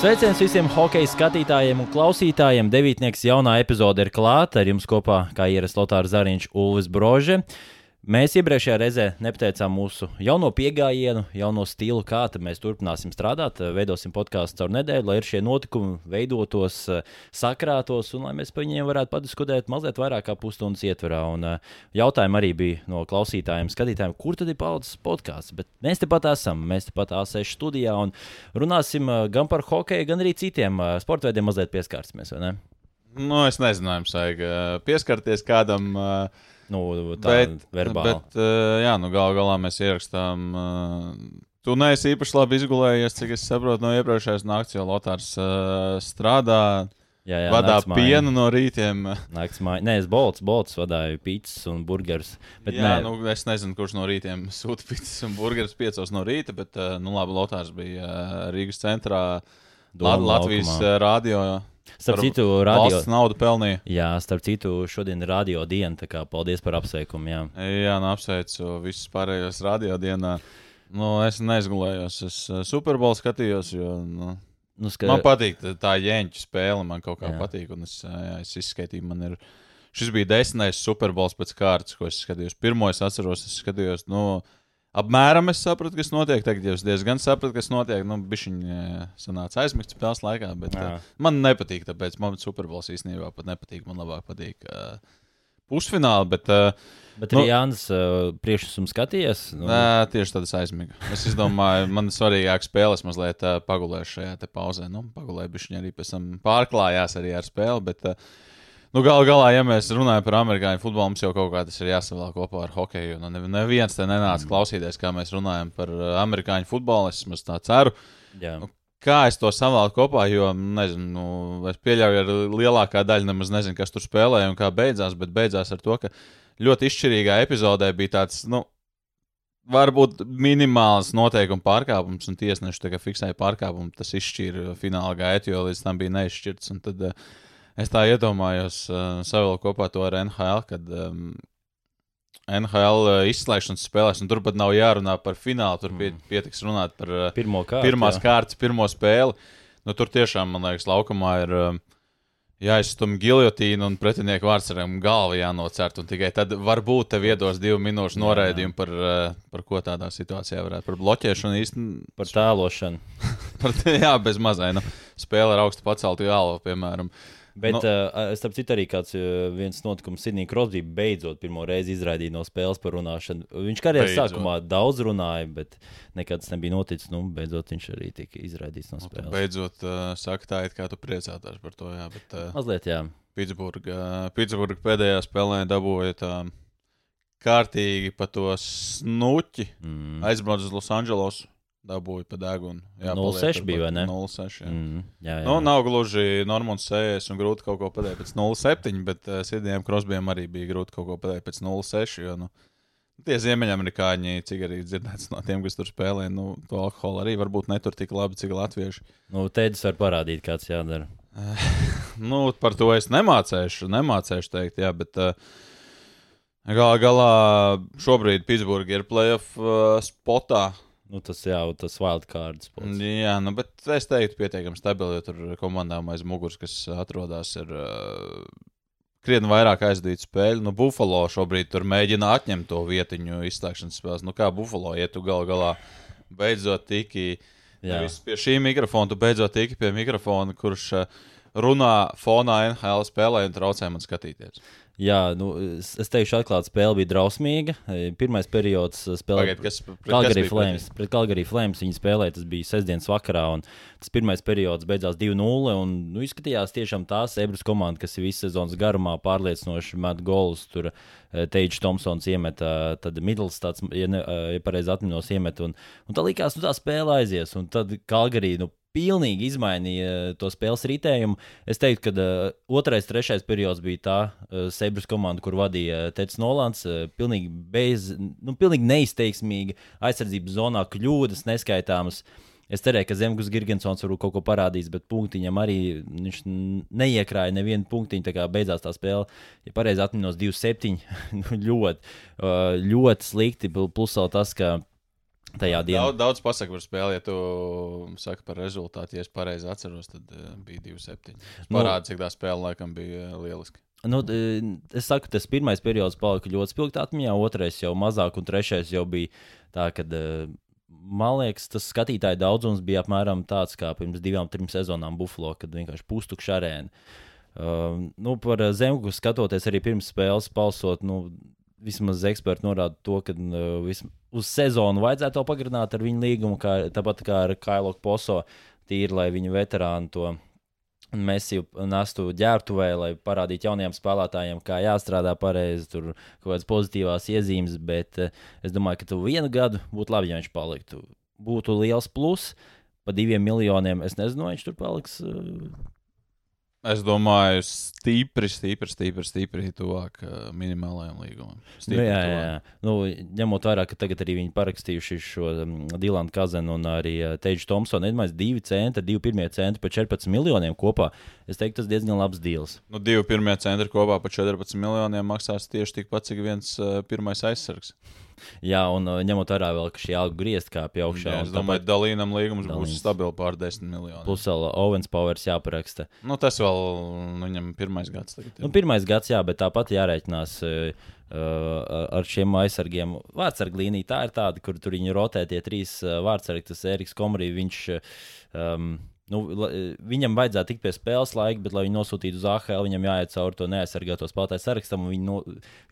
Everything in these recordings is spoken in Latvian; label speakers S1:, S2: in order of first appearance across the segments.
S1: Sveiciens visiem hokeja skatītājiem un klausītājiem. Devītnieks jaunā epizode ir klāta. Ar jums kopā, kā ierasts, Lotārs Zariņš, Ulvis Brože. Mēs iepriekšējā reizē nepateicām mūsu jauno pieejamību, jauno stilu, kā mēs turpināsim strādāt. Veidosim podkāstu caur nedēļu, lai šie notikumi veidotos, sakrātos un lai mēs par viņiem varētu padiskutēt mazliet vairāk kā pusstundas ietverā. Un, jautājumi arī bija no klausītājiem, skatītājiem, kur tad ir palicis podkāsts. Bet mēs tepat esam, mēs tepat A6 studijā un runāsim gan par hokeju, gan arī citiem sporta veidiem mazliet pieskārsimies. Ne?
S2: Nu, es vai vajag pieskarties kādam. Uh
S1: Nu, tā ir verbāli.
S2: Bet, uh, jā, nu, gal galā mēs ierakstām. Uh, Tu neesi īpaši labi izgulējies, cik es saprotu no iepriekšējās naktas, jo Lotārs uh, strādā. Jā, jā, vadā pienu no rītiem.
S1: Nakts māja. Nē, es bolts, bolts vadīju pīcis un burgerus.
S2: Jā, nē. nu, es nezinu, kurš no rītiem sūta pīcis un burgerus piecos no rīta, bet, nu, labi, Lotārs bija Rīgas centrā, Doma Latvijas laukumā. radio.
S1: Starp citu, radio...
S2: naudu pelnīja.
S1: Jā, starp citu, šodien ir radio diena. Paldies par apsveikumu. Jā,
S2: jā nu, apsveicu visus pārējos radio dienā. Nu, es neizgulējos. Es uh, Superbolu skatījos, jo nu, nu, ska... man patīk tā, tā jēņķa spēle. Man kaut kā jā. patīk. Es, jā, es izskaitīju, man ir. Šis bija desmitais Superbols pēc kārtas, ko es skatījos. Pirmo es atceros, es skatījos. Nu, Apmēram es sapratu, kas notiek. Tagad jau es diezgan sapratu, kas notiek. Nu, Bišķiņa e, sanāca aizmigt spēles laikā, bet Jā. uh, man nepatīk. Tāpēc man Superbols īstenībā pat nepatīk. Man labāk patīk uh, pusfināli. Bet, uh,
S1: Bet nu, arī Jānis uh, priekšsakām skatījies.
S2: Nu... Nē, tieši tādas aizmiga. Es domāju, man svarīgāk spēles mazliet uh, pagulēšu šajā pauzē. Nu, pagulēju, viņš arī pēc tam pārklājās arī ar spēli. Bet, uh, Nu, Galu galā, ja mēs runājam par amerikāņu futbolu, mums jau kaut kā tas ir jāsavēl kopā ar hokeju. Nu, neviens te nenāca mm. klausīties, kā mēs runājam par uh, amerikāņu futbolu. Es maz tā ceru. Jā. Nu, kā es to savēlu kopā, jo nezinu, nu, es pieļauju, ka lielākā daļa nemaz nezinu, kas tur spēlēja un kā beidzās. Bet beidzās ar to, ka ļoti izšķirīgā epizodē bija tāds. Nu, Varbūt minimāls noteikuma pārkāpums, un tiesneši fiksēja pārkāpumu. Tas izšķīra fināla gaitu, jo līdz tam bija neizšķirts. Tad, uh, Es tā iedomājos, uh, savēl kopā to ar NHL, kad um, NHL uh, izslēgšanas spēlēs, un tur pat nav jārunā par finālu. Tur mm. pietiks runāt par uh,
S1: Pirmo kārtu,
S2: pirmās jā. kārtas, pirmo spēli. Nu, tur tiešām, man liekas, laukumā ir. Uh, jāizstumj giljotīna un pretinieku vārdsargam galva jānocert. Tikai tad varbūt tev iedos divu minūšu noraidījumu par, uh, par ko tādā situācijā varētu. Par bloķēšanu īstenībā.
S1: Par tēlošanu.
S2: par, jā, bez mazai. Nu, spēle ar augstu paceltu galvu, piemēram. Uh,
S1: Bet, no. uh, starp citu, arī kāds uh, viens notikums Sidnija Krosbī beidzot pirmo reizi izraidīja no spēles par runāšanu. Viņš karjeras sākumā daudz runāja, bet nekad tas nebija noticis. Nu, beidzot, viņš arī tika izraidīts no nu, spēles.
S2: Beidzot, uh, saka tā, it kā tu priecāties par to. Jā, bet, uh,
S1: Mazliet, jā.
S2: Pitsburgā uh, Pitsburg pēdējā spēlē dabūja tā kārtīgi pa to snuķi, mm. aizbrauc uz Losandželosu dabūju pa degunu.
S1: 0,6 bija vai ne?
S2: 0,6. Jā.
S1: Mm, jā, jā,
S2: nu, nav gluži normāls sēnes un grūti kaut ko pateikt pēc 0,7, bet uh, Sidnijam Krosbijam arī bija grūti kaut ko pateikt pēc 0,6. Jo, nu, tie ziemeļamerikāņi, cik arī dzirdēts no tiem, kas tur spēlē, nu, to alkoholu arī varbūt netur tik labi, cik latvieši.
S1: Nu, teicis var parādīt, kāds jādara.
S2: nu, par to es nemācēšu, nemācēšu teikt, jā, bet. Uh, Galā, galā šobrīd Pitsburgā ir playoff uh, spotā.
S1: Nu, tas jau tas wildcards.
S2: Jā, nu, bet es teiktu, pietiekami stabili, jo tur komandām aiz muguras, kas atrodas, ir uh, krietni vairāk aizdīta spēle. Nu, Buffalo šobrīd tur mēģina atņemt to vietiņu izslēgšanas spēlēs. Nu, kā Buffalo, ja tu gal galā beidzot tiki pie šī mikrofona, tu beidzot tiki pie mikrofona, kurš runā fonā NHL spēlē un traucē man skatīties.
S1: Jā, nu, es, teikšu, atklāti, spēle bija drausmīga. E, pirmais periods e, spēlēja Calgary Flames. Pret Calgary Flames viņi spēlēja, tas bija sestdienas vakarā. Tas pirmais periods beidzās 2-0. Nu, izskatījās tiešām tās ebras komanda, kas visas sezonas garumā pārliecinoši met golus. Tur e, Teģis Thompsons iemeta, tad Middles, tāds, ja, ne, ja pareizi atminos, iemeta. Un, un tā likās, nu tā spēle aizies. Un tad Calgary nu, pilnīgi izmainīja to spēles ritējumu. Es teiktu, ka uh, otrais, trešais periods bija tā uh, Sebras komanda, kur vadīja Tets Nolants. Uh, pilnīgi, bez, nu, pilnīgi neizteiksmīgi aizsardzības zonā kļūdas neskaitāmas. Es cerēju, ka Zemgus Gigantsons varbūt kaut ko parādīs, bet punktiņam arī viņš neiekrāja nevienu punktiņu. Tā kā beidzās tā spēle, ja pareizi atminos, 2-7. Nu, ļoti, ļoti slikti. Plus vēl tas, ka tajā dienā.
S2: Daudz, daudz pasaka par spēli, ja tu saki par rezultātu. Ja es pareizi atceros, tad uh, bija 2-7.
S1: Nu-
S2: Parāda, cik tā spēle laikam bija uh, lieliska.
S1: Nu, e, es saku, tas pirmais periods palika ļoti spilgti atmiņā, otrais jau mazāk, un trešais jau bija tā, ka. Man liekas, tas skatītāju daudzums bija apmēram tāds kā pirms divām, trim sezonām Buffalo, kad vienkārši pustukša arēna. Uh, nu, par Zemgu skatoties arī pirms spēles, balsot, nu, vismaz eksperti norāda to, ka uh, uz sezonu vajadzētu to pagarināt ar viņu līgumu, kā, tāpat kā ar Kailu Poso, tīri, lai viņu veterānu to Mēsiju nestu ģērbtuvē, lai parādītu jauniem spēlētājiem, kā jāstrādā pareizi, tur kaut kādas pozitīvās iezīmes. Bet uh, es domāju, ka tu vienu gadu būtu labi, ja viņš paliktu. Būtu liels plus, pa diviem miljoniem. Es nezinu, vai viņš tur paliks. Uh,
S2: Es domāju, stipri, stipri, stipri, stipri tuvāk uh, minimālajam līgumam.
S1: Nu,
S2: Stipri
S1: jā, jā,
S2: tuvāk.
S1: jā. Nu, ņemot vērā, ka tagad arī viņi parakstījuši šo um, Dilanu Kazanu un arī uh, Teģu Thompsonu. Nedomāju, divi centri, divi pirmie centri par 14 miljoniem kopā. Es teiktu, tas diezgan labs deals.
S2: Nu, divi pirmie centri kopā par 14 miljoniem maksās tieši tikpat, cik viens uh, pirmais aizsargs.
S1: Jā, un uh, ņemot vērā vēl, ka šī alga griezt kā pie augšā.
S2: Jā, es domāju, ka Dalīnam līgums būs
S1: Dalīns.
S2: stabils pār 10 miljoniem.
S1: Plus vēl Owens Powers jāparaksta.
S2: Nu, tas vēl nu, viņam pirmais gads. Tagad, ir.
S1: Nu, pirmais gads, jā, bet tāpat jārēķinās uh, uh, ar šiem aizsargiem. Vārdsarga līnija tā ir tāda, kur tur viņi rotē tie trīs uh, vārdsargi. Tas Eriks Komrī, viņš. Um, Nu, la- viņam vajadzētu tikt pie spēles laika, bet, lai viņu nosūtītu uz AHL, viņam jāiet cauri to neaizsargāto spēlētāju sarakstam. Viņu no,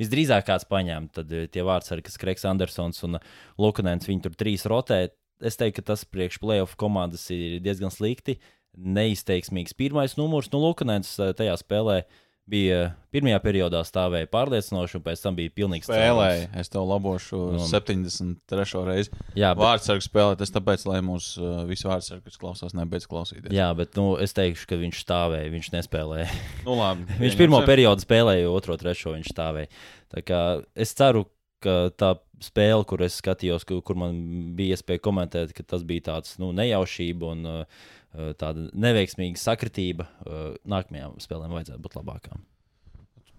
S1: visdrīzāk kāds paņēma. Tad eh, tie vārdsargi, kas Kreigs Andersons un Lukanens, viņi tur trīs rotē. Es teiktu, ka tas priekš playoff komandas ir diezgan slikti. Neizteiksmīgs pirmais numurs. Nu, Lukanens tajā spēlē bija pirmajā periodā stāvēja pārliecinoši, un pēc tam bija pilnīgs
S2: Spēlēja, es tev labošu
S1: Nu.
S2: 73. reizi.
S1: Jā, bet,
S2: Vārdsargs spēlē, tas tāpēc, lai mūsu uh, visi vārdsargi, kas klausās, nebeidz klausīties.
S1: jā, bet nu, es teikšu, ka viņš stāvēja, viņš nespēlēja.
S2: Nu, labi.
S1: Viņš pirmo
S2: pieņemsim.
S1: periodu spēlēja, otro, trešo viņš stāvēja. Tā kā es ceru, ka tā spēle, kur es skatījos, kur, kur man bija iespēja komentēt, ka tas bija tāds nu, nejaušība un uh, tāda neveiksmīga sakritība. Uh, nākamajām spēlēm vajadzētu būt labākām.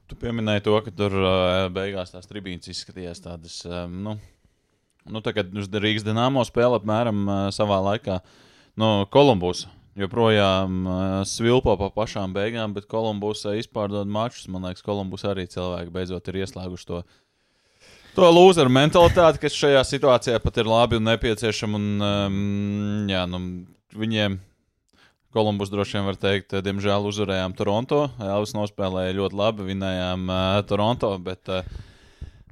S2: Tu pieminēji to, ka tur uh, beigās tās tribīnes izskatījās tādas, nu, nu tā kā Rīgas dīnāmo spēle apmēram savā laikā no Kolumbus. Joprojām svilpo pa pašām beigām, bet Kolumbusā izpārdod mačus. Man liekas, Kolumbus arī cilvēki beidzot ir ieslēguši to. To lūzeru mentalitāti, kas šajā situācijā pat ir labi un nepieciešama. Un, um, jā, nu, viņiem Kolumbus droši vien var teikt, eh, diemžēl uzvarējām Toronto. Elvis nospēlēja ļoti labi, vinējām uh, Toronto, bet uh,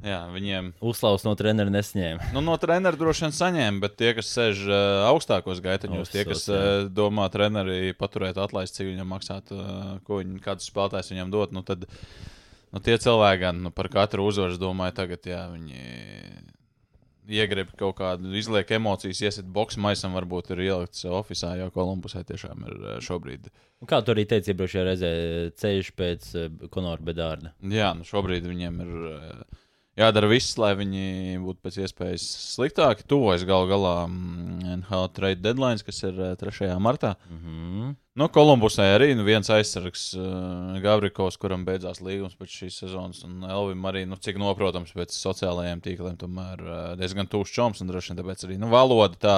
S2: jā, viņiem
S1: Uzslavas no treneru nesņēma.
S2: nu, no treneru droši vien saņēma, bet tie, kas sēž uh, augstākos gaitaņos, tie, kas uh, domā treneri paturēt atlaist, cik viņam maksātu, uh, ko viņi, kādus spēlētājus viņam dot, nu tad nu, tie cilvēki gan nu, par katru uzvaru domāju, tagad jā, viņi iegrib kaut kādu, izliek emocijas, iesit boxe maisam, varbūt ir ielikts oficiālā, jo Kolumbusai tiešām ir uh, šobrīd.
S1: Un Kā tu arī teici, iepriekšējā reizē ceļš pēc uh, Konora Bedārda.
S2: Jā, nu šobrīd viņiem ir uh, jādara viss, lai viņi būtu pēc iespējas sliktāki. Tuvojas gal galā mm, NHL trade deadline, kas ir uh, 3. martā.
S1: Mm -hmm.
S2: Nu, Kolumbusai arī nu, viens aizsargs, uh, Gavrikovs, kuram beidzās līgums pēc šīs sezonas, un Elvim arī, nu, cik noprotams, pēc sociālajiem tīkliem, tomēr uh, diezgan tūšs čoms, un droši vien tāpēc arī nu, valoda tā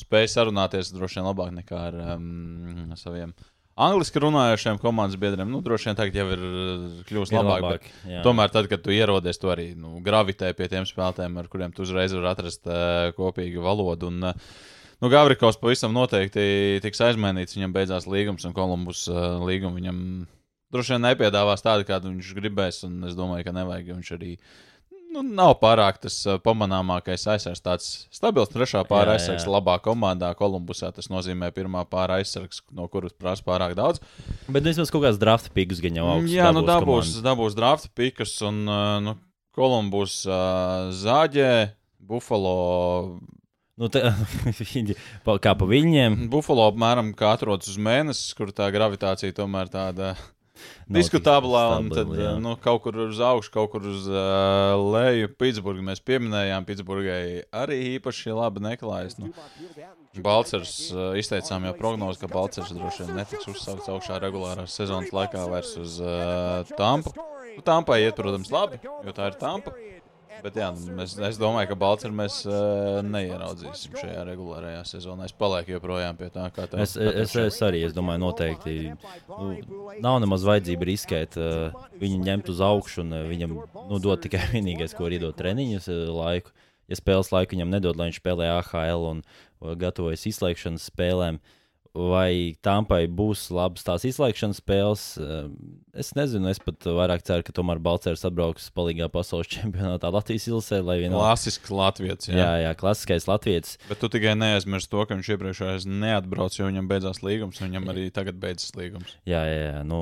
S2: spēja sarunāties droši vien labāk nekā ar um, saviem. Angliski runājošiem komandas biedriem, nu, droši vien tagad jau ir uh, kļuvusi labāk. labāk bet... Tomēr, tad, kad tu ierodies, tu arī nu, gravitē pie tiem spēlētājiem, ar kuriem tu uzreiz vari atrast uh, kopīgu valodu. Un, uh, nu, Gavrikovs pavisam noteikti tiks aizmainīts. Viņam beidzās līgums, un Kolumbus uh, līgumu viņam droši vien nepiedāvās tādu, kādu viņš gribēs. Un es domāju, ka nevajag. Viņš arī nu, nav pārāk tas pamanāmākais aizsargs. Tāds stabils trešā pāra aizsargs, labā komandā. Kolumbusā tas nozīmē pirmā pāra aizsargs, no kuras prasa pārāk daudz.
S1: Bet nu, vismaz kaut kāds draft piks gan jau augsts.
S2: Jā, nu
S1: dabūs
S2: dabūs, dabūs draft pikas un nu, Kolumbus zāģē. Buffalo,
S1: Nu, tā, kā pa viņiem.
S2: Buffalo apmēram kā atrodas uz mēnesi, kur tā gravitācija tomēr tāda
S1: Nav
S2: diskutablā. Un tad
S1: jā.
S2: nu, kaut kur uz augšu, kaut kur uz uh, leju. Pitsburgā mēs pieminējām, Pitsburgai arī īpaši labi neklājas. Nu, Balčers uh, izteicām jau prognozi, ka Balčers droši vien netiks uzsaukts augšā regulārās sezonas laikā vairs uz uh, Tampu. Nu, Tampai iet, protams, labi, jo tā ir Tampa. Bet jā, mēs, es domāju, ka Balčūsku mēs uh, neieraudzīsim šajā regulārajā sezonā. Es palieku joprojām pie tā, kā tā
S1: Es, es, es arī es domāju, noteikti nu, nav nemaz vajadzība riskēt. Uh, viņu ņemt uz augšu un uh, viņam nu, dot tikai vienīgais, ko ir iedot treniņus uh, laiku. Ja spēles laiku viņam nedod, lai viņš spēlē AHL un uh, gatavojas izslēgšanas spēlēm, vai Tampai būs labas tās izslēgšanas spēles. Uh, es nezinu, es pat vairāk ceru, ka tomēr Balčers atbrauks palīgā pasaules čempionātā Latvijas ilsē, vienā
S2: Klasisks Latvijas. Jā.
S1: Jā, jā, klasiskais Latvijas.
S2: Bet tu tikai neaizmirsti to, ka viņš iepriekšējais neatbrauc, jo viņam beidzās līgums, un viņam arī tagad beidzas līgums.
S1: Jā, jā, jā. Nu,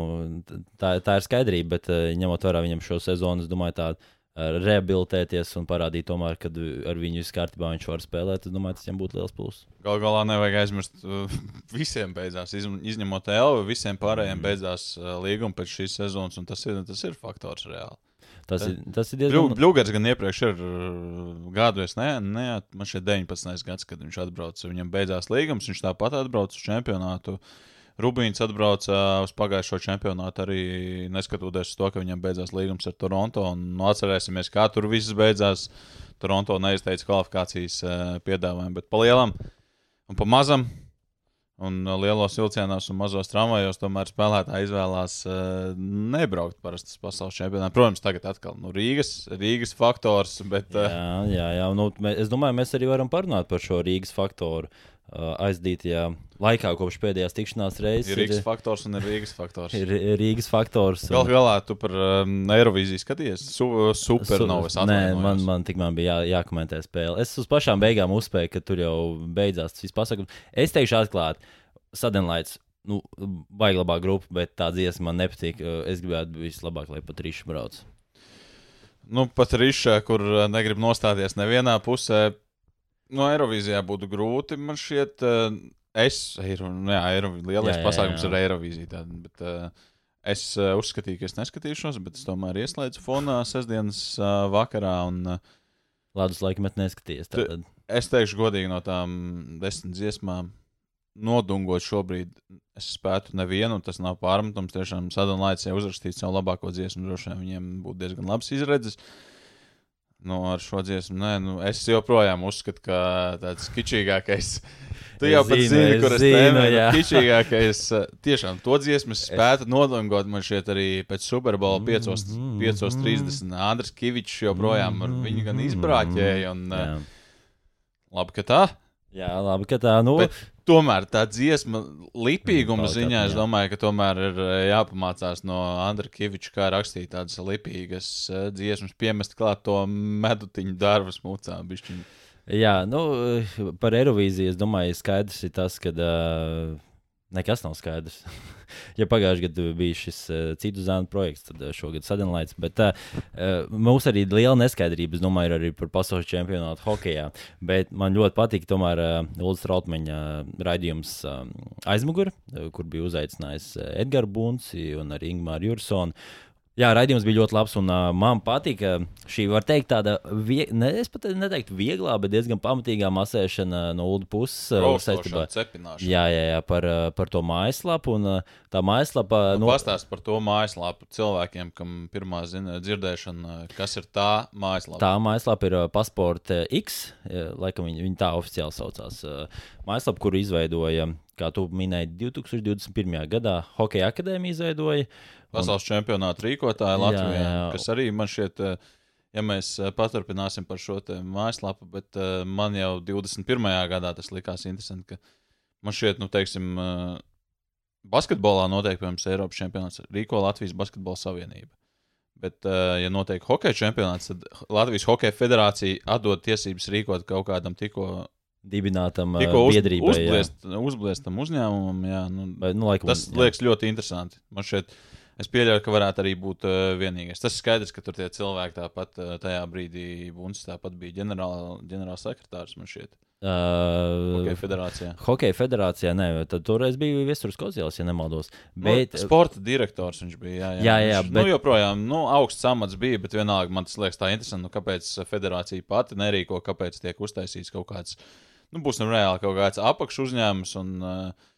S1: tā, tā ir skaidrība, bet eh, ņemot vērā viņam šo sezonu, es domāju, tā eh, rehabilitēties un parādīt, tomēr, ka ar viņu viss kārtībā viņš var spēlēt. Es domāju, tas viņam būtu liels pluss.
S2: Galu galā nevajag aizmirst, uh, visiem beidzās, izņemot Elvu, visiem pārējiem beidzās uh, līguma pēc šīs sezonas, un tas ir, tas ir faktors reāli.
S1: Tas, ir, tas ir diezgan
S2: Bluegers gan iepriekš ir uh, gadu, es ne, ne, man šeit 19. gads, kad viņš atbrauca. Viņam beidzās līgums, viņš tāpat atbrauca uz čempionātu. Rubīns atbrauca uz pagājušo čempionātu arī neskatoties uz to, ka viņam beidzās līgums ar Toronto. Un, nu, atcerēsimies, kā tur viss beidzās. Toronto neizteica kvalifikācijas piedāvājumu, bet pa lielam un pa mazam. Un lielos vilcienos un mazos tramvajos tomēr spēlētāji izvēlās uh, nebraukt parasti uz pasaules čempionātu. Protams, tagad atkal nu, Rīgas, Rīgas faktors, bet uh,
S1: Jā, jā, jā. Nu, mē, es domāju, mēs arī varam parunāt par šo Rīgas faktoru. Uh, aizdītajā laikā, kopš pēdējās tikšanās reizes,
S2: ir Rīgas faktors un ir Rīgas faktors.
S1: ir, ir Rīgas faktors.
S2: Galu galā tu par um, Eirovīziju skaties. Su, supernovas
S1: Su- Nē, man, man tikmēr bija jā, jākomentē spēle. Es uz pašām beigām uzspēju, ka tur jau beidzās tas viss pasakums. Es teikšu atklāti, Sadenlaits. Nu, baigi labā grupa, bet tā dziesma man nepatīk. Uh, Es gribētu vislabāk, lai pat rīšu brauc.
S2: Nu, pat Rīšā, kur uh, negrib nostāties nevienā pusē, no Eirovīzijā būtu grūti. Man šķiet, uh, es, Eiro, nu, jā, Eiro, lielais
S1: Jā, jā,
S2: pasākums
S1: jā.
S2: ir Eirovīzija. Tāda, bet, uh, es uh, uzskatīju, ka es neskatīšos, bet es tomēr ieslēdzu fonā sestdienas uh, vakarā. Un, uh,
S1: Ladus laikam neskaties. Tātad.
S2: Es teikšu, godīgi, no tām desmit dziesmām, nodungot šobrīd, es spētu nevienu, un tas nav pārmetums. Tiešām Sadonlaits jau uzrakstīja savu labāko dziesmu, droši vien viņiem būtu diezgan labs izredzes. Nu, ar šo dziesmu, nē, nu, es joprojām uzskatu, ka tāds kičīgākais. Tu
S1: Es
S2: jau pats zini,
S1: es
S2: kur es
S1: zinu,
S2: tēmēju.
S1: jā.
S2: Kičīgākais, eh, tiešām to dziesmu es spētu nodungot. Man šķiet, arī pēc Superbola 5.30
S1: Mhm.
S2: Andris Kavičs joprojām ar viņu gan izbrāķēja. Un, eh,
S1: Jā.
S2: Labi, ka tā.
S1: jā, labi, ka tā. Nu,
S2: Bet tomēr tā dziesma, lipīguma
S1: Mm,
S2: ziņā, es domāju, ka tomēr ir eh, jāpamācās no Andra Kaviča, kā rakstīt tādas lipīgas eh, dziesmas, piemest klāt to medutiņu darbu smucā. bišķiņ.
S1: Jā, nu, par Eirovīziju es domāju, skaidrs ir tas, ka uh, nekas nav skaidrs. ja pagājušajā gadā bija šis uh, citu zēnu projekts, tad uh, šogad Sadenlaits. Bet uh, mums arī ir liela neskaidrība, es domāju, arī par pasaules čempionātu hokeja. Bet man ļoti patīk tomēr uh, Ulus Trautmeņa raidījums uh, aizmugurē, uh, kur bija uzaicinājis Edgars Bunci un arī Ingmāru Jursonu. Jā, raidījums bija ļoti labs, un uh, man patīk uh, šī, var teikt, tāda, vie, ne, es pat neteiktu, vieglā, bet diezgan pamatīgā masēšana no Ulu puses. uh, saistībā-
S2: cepināšana.
S1: Jā, jā, jā par, uh, par to mājaslapu. Un, uh, tā mājaslapa,
S2: Nu,
S1: nu,
S2: Pastāst par to mājaslapu cilvēkiem, kam pirmā zina, dzirdēšana, kas ir tā mājaslapa.
S1: tā mājaslapa ir uh, Passporta X, uh, laikam viņa, viņa tā oficiāli saucās. Uh, mājaslapa, kuru izveidoja, kā tu minēji, 2021. gadā Hokeja akadēmija izveidoja.
S2: Pasaules čempionāta rīkotāja
S1: Jā,
S2: Latvijā,
S1: jā.
S2: kas arī man šķiet, eh, ja mēs eh, paturpināsim par šo mājaslapu, bet eh, man jau 21. gadā tas likās interesanti, ka man šķiet, nu, teiksim, eh, basketbolā notiek, piemēram, Eiropas čempionāts, rīko Latvijas Basketbola Savienība. Bet, ja notiek hokeja čempionāts, tad Latvijas Hokeja federācija atdod tiesības rīkot kaut kādam tikko,
S1: Dibinātam uh,
S2: tikko uz,
S1: biedrībai. jā.
S2: uzbliest, uzbliestam uzņēmumam. Jā, nu,
S1: Vai, nu, laikam,
S2: Tas
S1: jā.
S2: liekas ļoti interesanti. Man šeit, es pieļauju, ka varētu arī būt uh, vienīgais. Tas skaidrs, ka tur tie cilvēki tāpat uh, tajā brīdī, Bunts tāpat bija ģenerāla, ģenerāla sekretārs man šeit.
S1: Uh,
S2: Hokeja federācijā.
S1: Hokeja federācijā, nē, tad toreiz bija Viestures Kozjēls, ja nemaldos. Bet,
S2: nu, sporta direktors viņš bija. Jā, jā,
S1: Jā, jā,
S2: viņš,
S1: bet-
S2: nu, joprojām nu, augsts amats bija, bet vienalga man tas liekas tā interesanti, nu, kāpēc federācija pati nerīko, kāpēc tiek uztaisīts kaut kāds, nu, būs nu reāli kaut kāds apakšu uzņēmums. Un, uh,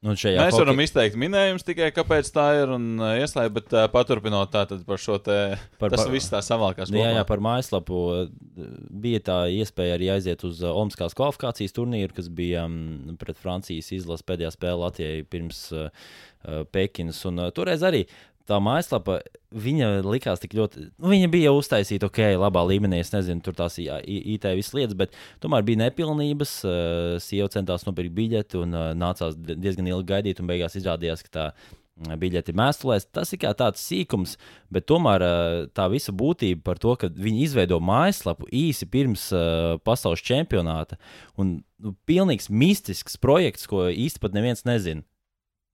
S1: Šajā
S2: Mēs
S1: hokeja-
S2: varam izteikt minējumus tikai, kāpēc tā ir un uh, ieslēgt, bet uh, paturpinot tā tad par šo te.
S1: Par-
S2: tas
S1: par-
S2: viss tā savalkās.
S1: Nu, Jā,
S2: kopā.
S1: jā, par mājaslapu uh, bija tā iespēja arī aiziet uz Olimpiskās kvalifikācijas turnīru, kas bija um, pret Francijas izlases pēdējā spēle Latvijai pirms uh, Pekinas. Un, uh, toreiz arī tā mājaslapa, viņa likās tik ļoti, nu, viņa bija uztaisīta ok, labā līmenī. Es nezinu, tur tās IT visas lietas, bet tomēr bija nepilnības. Uh, Sieva centās nopirkt biļeti un uh, nācās di- diezgan ilgi gaidīt, un beigās izrādījās, ka tā mm, biļeti ir mēstulēs. Tas ir kā tāds sīkums, bet tomēr uh, tā visa būtība par to, ka viņi izveido mājaslapu īsi pirms pasaules čempionāta. Un nu, pilnīgs mistisks projekts, ko pat neviens nezina.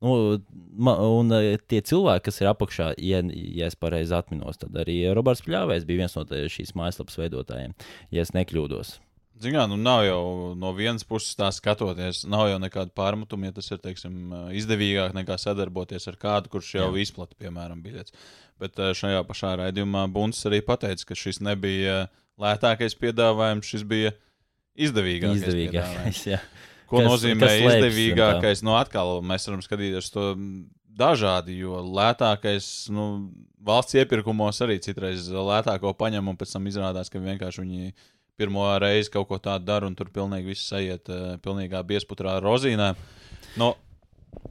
S1: Nu, ma, un uh, tie cilvēki, kas ir apakšā, ja, ja es pareizi atminos, tad arī Roberts Pļāvējs bija viens no šīs mājaslapas veidotājiem, ja es nekļūdos.
S2: Zinām, nu nav jau no vienas puses tā skatoties, nav jau nekāda pārmetuma, ja tas ir teiksim, izdevīgāk nekā sadarboties ar kādu, kurš jau
S1: Jā.
S2: izplatīja, piemēram, biļetes. Bet eh, šajā pašā raidījumā Bunts arī pateica, ka šis nebija lētākais piedāvājums, šis bija izdevīgākais. piedāvājums.
S1: Izdevīgākais.
S2: Ko
S1: Kas-
S2: nozīmē
S1: kas zem
S2: izdevīgākais? Nu, atkal mēs varam skatīties to dažādi, jo lētākais nu, valsts iepirkumos arī citreiz lētāko paņem, un pēc tam izrādās, ka vienkārši viņi pirmo reizi kaut ko tādu dara, un tur pilnīgi viss aiziet uh, pilnīgā biesputrā ar rozīnēm. Nu,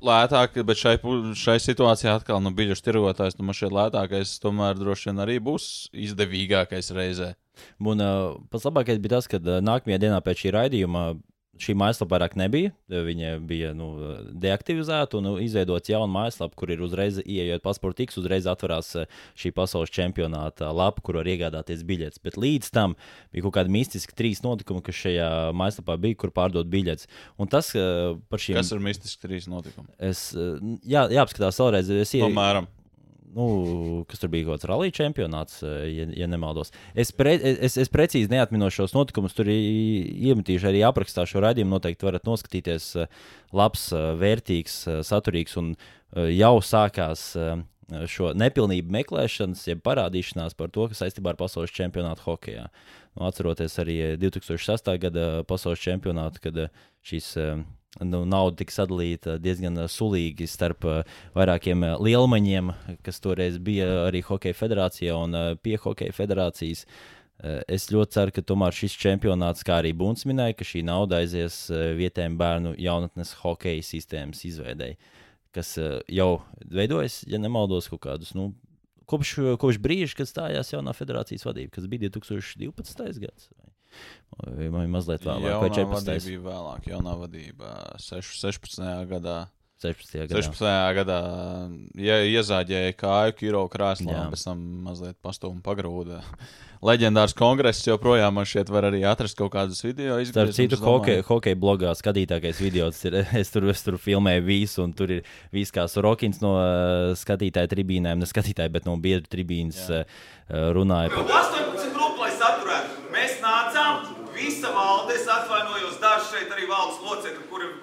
S2: lētāk, bet šai, šai situācijā atkal nu, biļešu tirgotājs, nu, man šķiet, lētākais tomēr droši vien arī būs izdevīgākais reizē.
S1: Un uh, pats labākais bija tas, ka uh, nākamajā dienā pēc šī raidījuma šī mājaslapa vairāk nebija. Viņa bija nu, deaktivizēta un izveidota jauna mājaslapa, kur ir uzreiz, ieejot pasporta tiks, uzreiz atverās uh, šī pasaules čempionāta lapa, kur var iegādāties biļetes. Bet līdz tam bija kaut kādi mistiski trīs notikumi, kas šajā mājaslapā bija, kur pārdot biļetes. Un tas uh, par šiem.
S2: Kas ir mistisks trīs notikumi?
S1: Es, uh, jā, jāapskatās vēlreiz. Es ie-
S2: Tomēr.
S1: Nu, kas tur bija kaut kāds rallija čempionāts, eh, ja, ja nemaldos. Es, pre, es, es precīzi neatminos šos notikumus, tur iemetīšu arī aprakstā šo raidījumu. Noteikti varat noskatīties. eh, Labs, eh, vērtīgs, saturīgs un jau sākās. Šo nepilnību meklēšanas, jeb parādīšanās par to, kas saistībā ar pasaules čempionātu hokeja. Nu, atceroties arī eh, 2006. gada pasaules čempionātu, kad šīs nu, nauda tika sadalīta diezgan eh, sulīgi starp eh, vairākiem eh, lielmaņiem, kas toreiz bija arī Hokeja federācijā un pie Hokeja federācijas. Es ļoti ceru, ka tomēr šis čempionāts, kā arī Bunts minēja, ka šī nauda aizies vietējiem bērnu jaunatnes hokeja sistēmas izveidēji, kas jau veidojas, ja nemaldos, kaut kādus. Nu, Kopš, kopš brīža, kad stājās jaunā federācijas vadība, kas bija 2012. gads, vai, mazliet vēlāk, vai
S2: Jaunā
S1: 14.
S2: vadība bija vēlāk, jaunā vadība seš- 16. gadā.
S1: 16. gadā.
S2: 16. gadā ja, iezāģēja kāju Kiro krēslā,
S1: Jā.
S2: un pēc tam mazliet pastūmu pagrūda. Leģendārs kongress joprojām man šeit var arī atrast kaut kādus video
S1: Starp
S2: izgriezumus,
S1: citu, hokeja, hokeja blogā skatītākais video tas ir. Es tur, es tur filmēju visu, un tur ir viss kā Sorokins no uh, skatītāja tribīnēm, ne skatītāja, bet no biedru tribīnes uh, runāja. Par,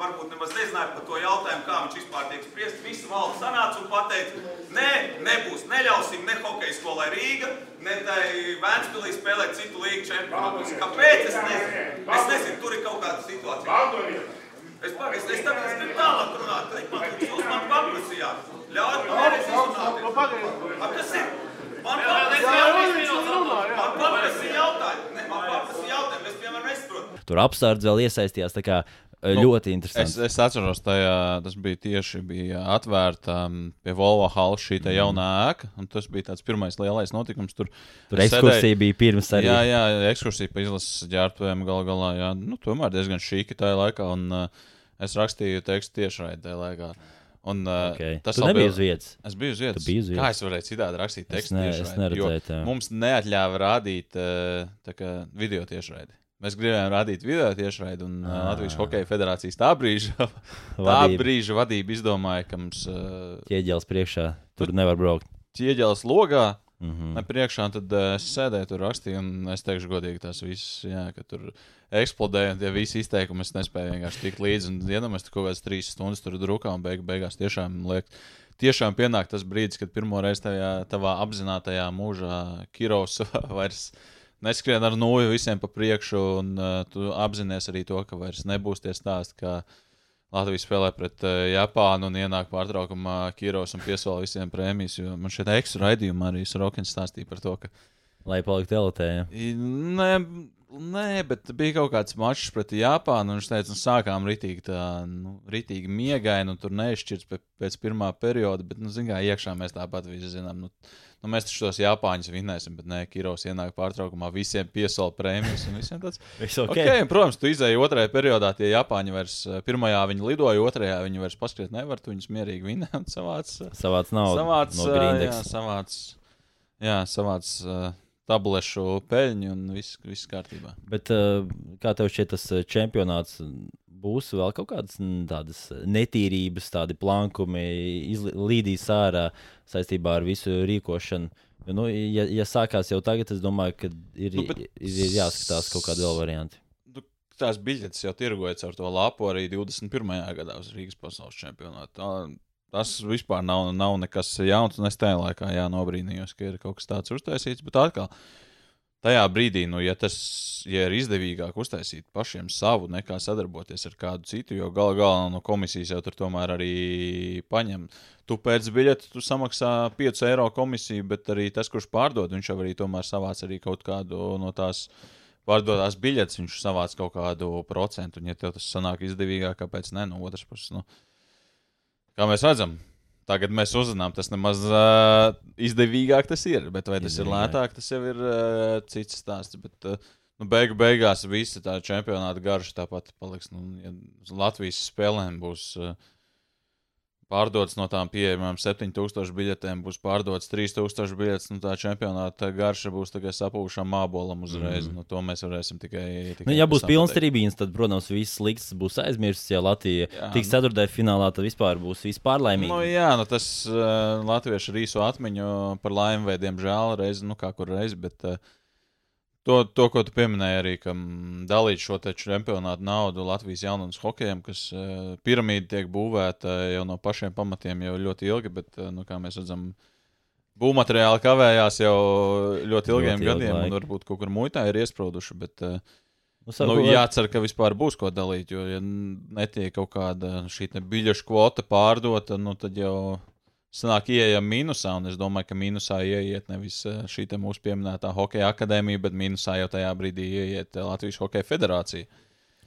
S3: varbūt nemaz nezināja par to jautājumu, kā viņš vispār tiek spriest. Visa valde sanāca un pateica, nē, nebūs, neļausim ne hokeja skolai Rīga, ne tai Vēnspilī spēlēt citu līgu čempionātus. Kāpēc? Es nezinu. Es nezinu, tur ir kaut kāda situācija. Es pagaidu, es tagad es gribu tālāk runāt, tad man jūs man paprasījāt. Ļaujiet man nereiz izrunāt. A, kas ir? Man paprasīja jautājumu. Ne, man paprasīja jautājumu. Es, piemēram, nesaprotu.
S1: tur apstārdz vēl iesaistījās. tā Kā, uh, ļoti
S2: Es,
S1: interesanti.
S2: es atceros, tajā, tas bija tieši bija atvērta um, pie Volvo halas šī te jaunā ēka. un Tas bija tāds pirmais lielais notikums. Tur,
S1: Tur
S2: es
S1: ekskursija bija pirms arī.
S2: Jā, jā, ekskursija pa izlases ģērbtuvēm gal galā. Jā, nu, tomēr diezgan šīki tajā laikā. Un, uh, es rakstīju tekstu tiešraidē tajā laikā. Un, uh,
S1: Okay.
S2: tas bija-
S1: uz vietas.
S2: Es biju uz vietas.
S1: Tu biji uz
S2: Kā
S1: vietas.
S2: es varēju citādi rakstīt
S1: Es
S2: tekstu?
S1: ne- es
S2: tiešraidi?
S1: neredzēju
S2: Jo
S1: tā.
S2: Mums neatļāva rādīt uh, kā video tiešraidi. Mēs gribējām rādīt video tiešraidi, un uh, Latvijas Hokeja federācijas tā brīža, tā brīža vadība izdomāja, ka mums uh,
S1: Ķieģelis priekšā. Tur nevar braukt.
S2: ķieģelis logā.
S1: Mm -hmm.
S2: Ne priekšā, tad uh, es sēdēju tur, rakstīju, un es teikšu, godīgi, tas viss, jā, ka tur eksplodēja, tie visi izteikumi es nespēju vienkārši tikt līdzi. Un, mēs tur kaut kādas trīs stundas tur drukā, un beig, beigās tiešām liek, tiešām pienāk tas brīdis, kad pirmo reizi tajā tavā apzinātajā mūžā Kirovs vairs neskrien ar nūju visiem pa priekšu, un uh, tu apzinājies arī to, ka vairs nebūs tie stāsti, kā Latvija spēlē pret uh, Japānu un ienāk pārtraukumā Kiros un piesola visiem prēmijas. Man šeit ekstra raidījumā arī Rokins stāstīja par to, ka.
S1: Lai paliktu elitē. Ja.
S2: Nē, nē, bet bija kaut kāds mačs pret Japānu, un viņš teica, nu, sākām ritīgi, tā, nu, ritīgi miegaini, un tur neizšķirts pēc, pirmā perioda, bet, nu, zināmā mērā, iekšā mēs tāpat visi zinām. Nu, nu, mēs taču tos Japāņus vinnēsim, bet nē, Kiros ienāk pārtraukumā, visiem piesola prēmijas un visiem tāds.
S1: Viss ok.
S2: Okay, un, protams, tu izēji otrajā periodā, tie Japāņi vairs, eh, pirmajā viņi lidoja, otrajā viņi vairs paskriet nevar, tu viņus mierīgi vinnē un savāc. eh,
S1: Savāds nav
S2: savāc,
S1: no
S2: eh, jā,
S1: Grindeks.
S2: savāc, jā, savāc uh, tablešu peļņu un viss, viss kārtībā.
S1: Bet uh, kā tev šķiet, tas čempionāts būs vēl kaut kādas tādas netīrības, tādi plankumi, izlīdīs ārā saistībā ar visu rīkošanu. Nu, ja, ja sākās jau tagad, es domāju, ka ir,
S2: Nu, bet-
S1: ir, jāskatās kaut kādi vēl varianti.
S2: Nu, Tās biļetes jau tirgojas ar to lapu arī 21. gadā uz Rīgas pasaules čempionātu. Tā- Tas vispār nav, nav nekas jauns, un es tajā laikā jā, nobrīnījos, ka ir kaut kas tāds uztaisīts. Bet atkal, tajā brīdī, nu, ja tas ja ir izdevīgāk uztaisīt pašiem savu, nekā sadarboties ar kādu citu, jo galu galā no komisijas jau tur tomēr arī paņem. Tu pēc biļetes tu samaksā 5 eiro komisiju, bet arī tas, kurš pārdod, viņš jau arī tomēr savāc arī kaut kādu no tās pārdotās biļetes, viņš savāc kaut kādu procentu. Un, ja tev tas sanāk izdevīgāk, kāpēc ne? No otras puses, nu, kā mēs redzam, tagad mēs uzzinām, tas nemaz uh, izdevīgāk tas ir. Bet vai tas ir
S1: Izdevīgāk.
S2: lētāk, tas jau ir uh, cits stāsts. Bet, uh, Nu, beigu beigās visa tā čempionāta garša tāpat paliks. Nu, ja Latvijas spēlēm būs uh, pārdotas no tām pieejamām 7000 biļetēm, būs pārdotas 3000 biļetes. Nu, tā čempionāta garša būs tikai sapūšana mābolam uzreiz. Mm. Nu, to mēs varēsim tikai. tikai
S1: Nu, ja būs pilns trījums, tad, protams, viss slikts būs aizmirsts. Ja Latvija
S2: Jā,
S1: tiks
S2: nu.
S1: ceturtajā finālā, tad vispār būs vispār laimīgi.
S2: Nu, jā, nu, tas uh, latviešu ar īso atmiņu par laimi vai diemžēl reizi, nu kā kur reizi. Bet, uh, To, to, ko tu pieminēji, arī mm, dalīt šo čempionātu naudu Latvijas jaunatnes hokejam, kas uh, piramīda tiek būvēta jau no pašiem pamatiem jau ļoti ilgi, bet, uh, nu, kā mēs redzam, būvmateriāli kavējās jau ļoti ilgiem
S1: Ļoti
S2: gadiem, un
S1: laiku.
S2: varbūt kaut kur muitā ir iesprūduši. Bet, uh,
S1: Nu,
S2: Nu, jācer, ka vispār būs ko dalīt, jo, ja netiek kaut kāda šī te biļešu kvota pārdota, nu, tad jau sanāk, ieejam mīnusā. Un es domāju, ka mīnusā ieiet nevis eh, šī mūsu pieminētā hokeja akadēmija, bet mīnusā jau tajā brīdī ieiet eh, Latvijas Hokeja Federācija.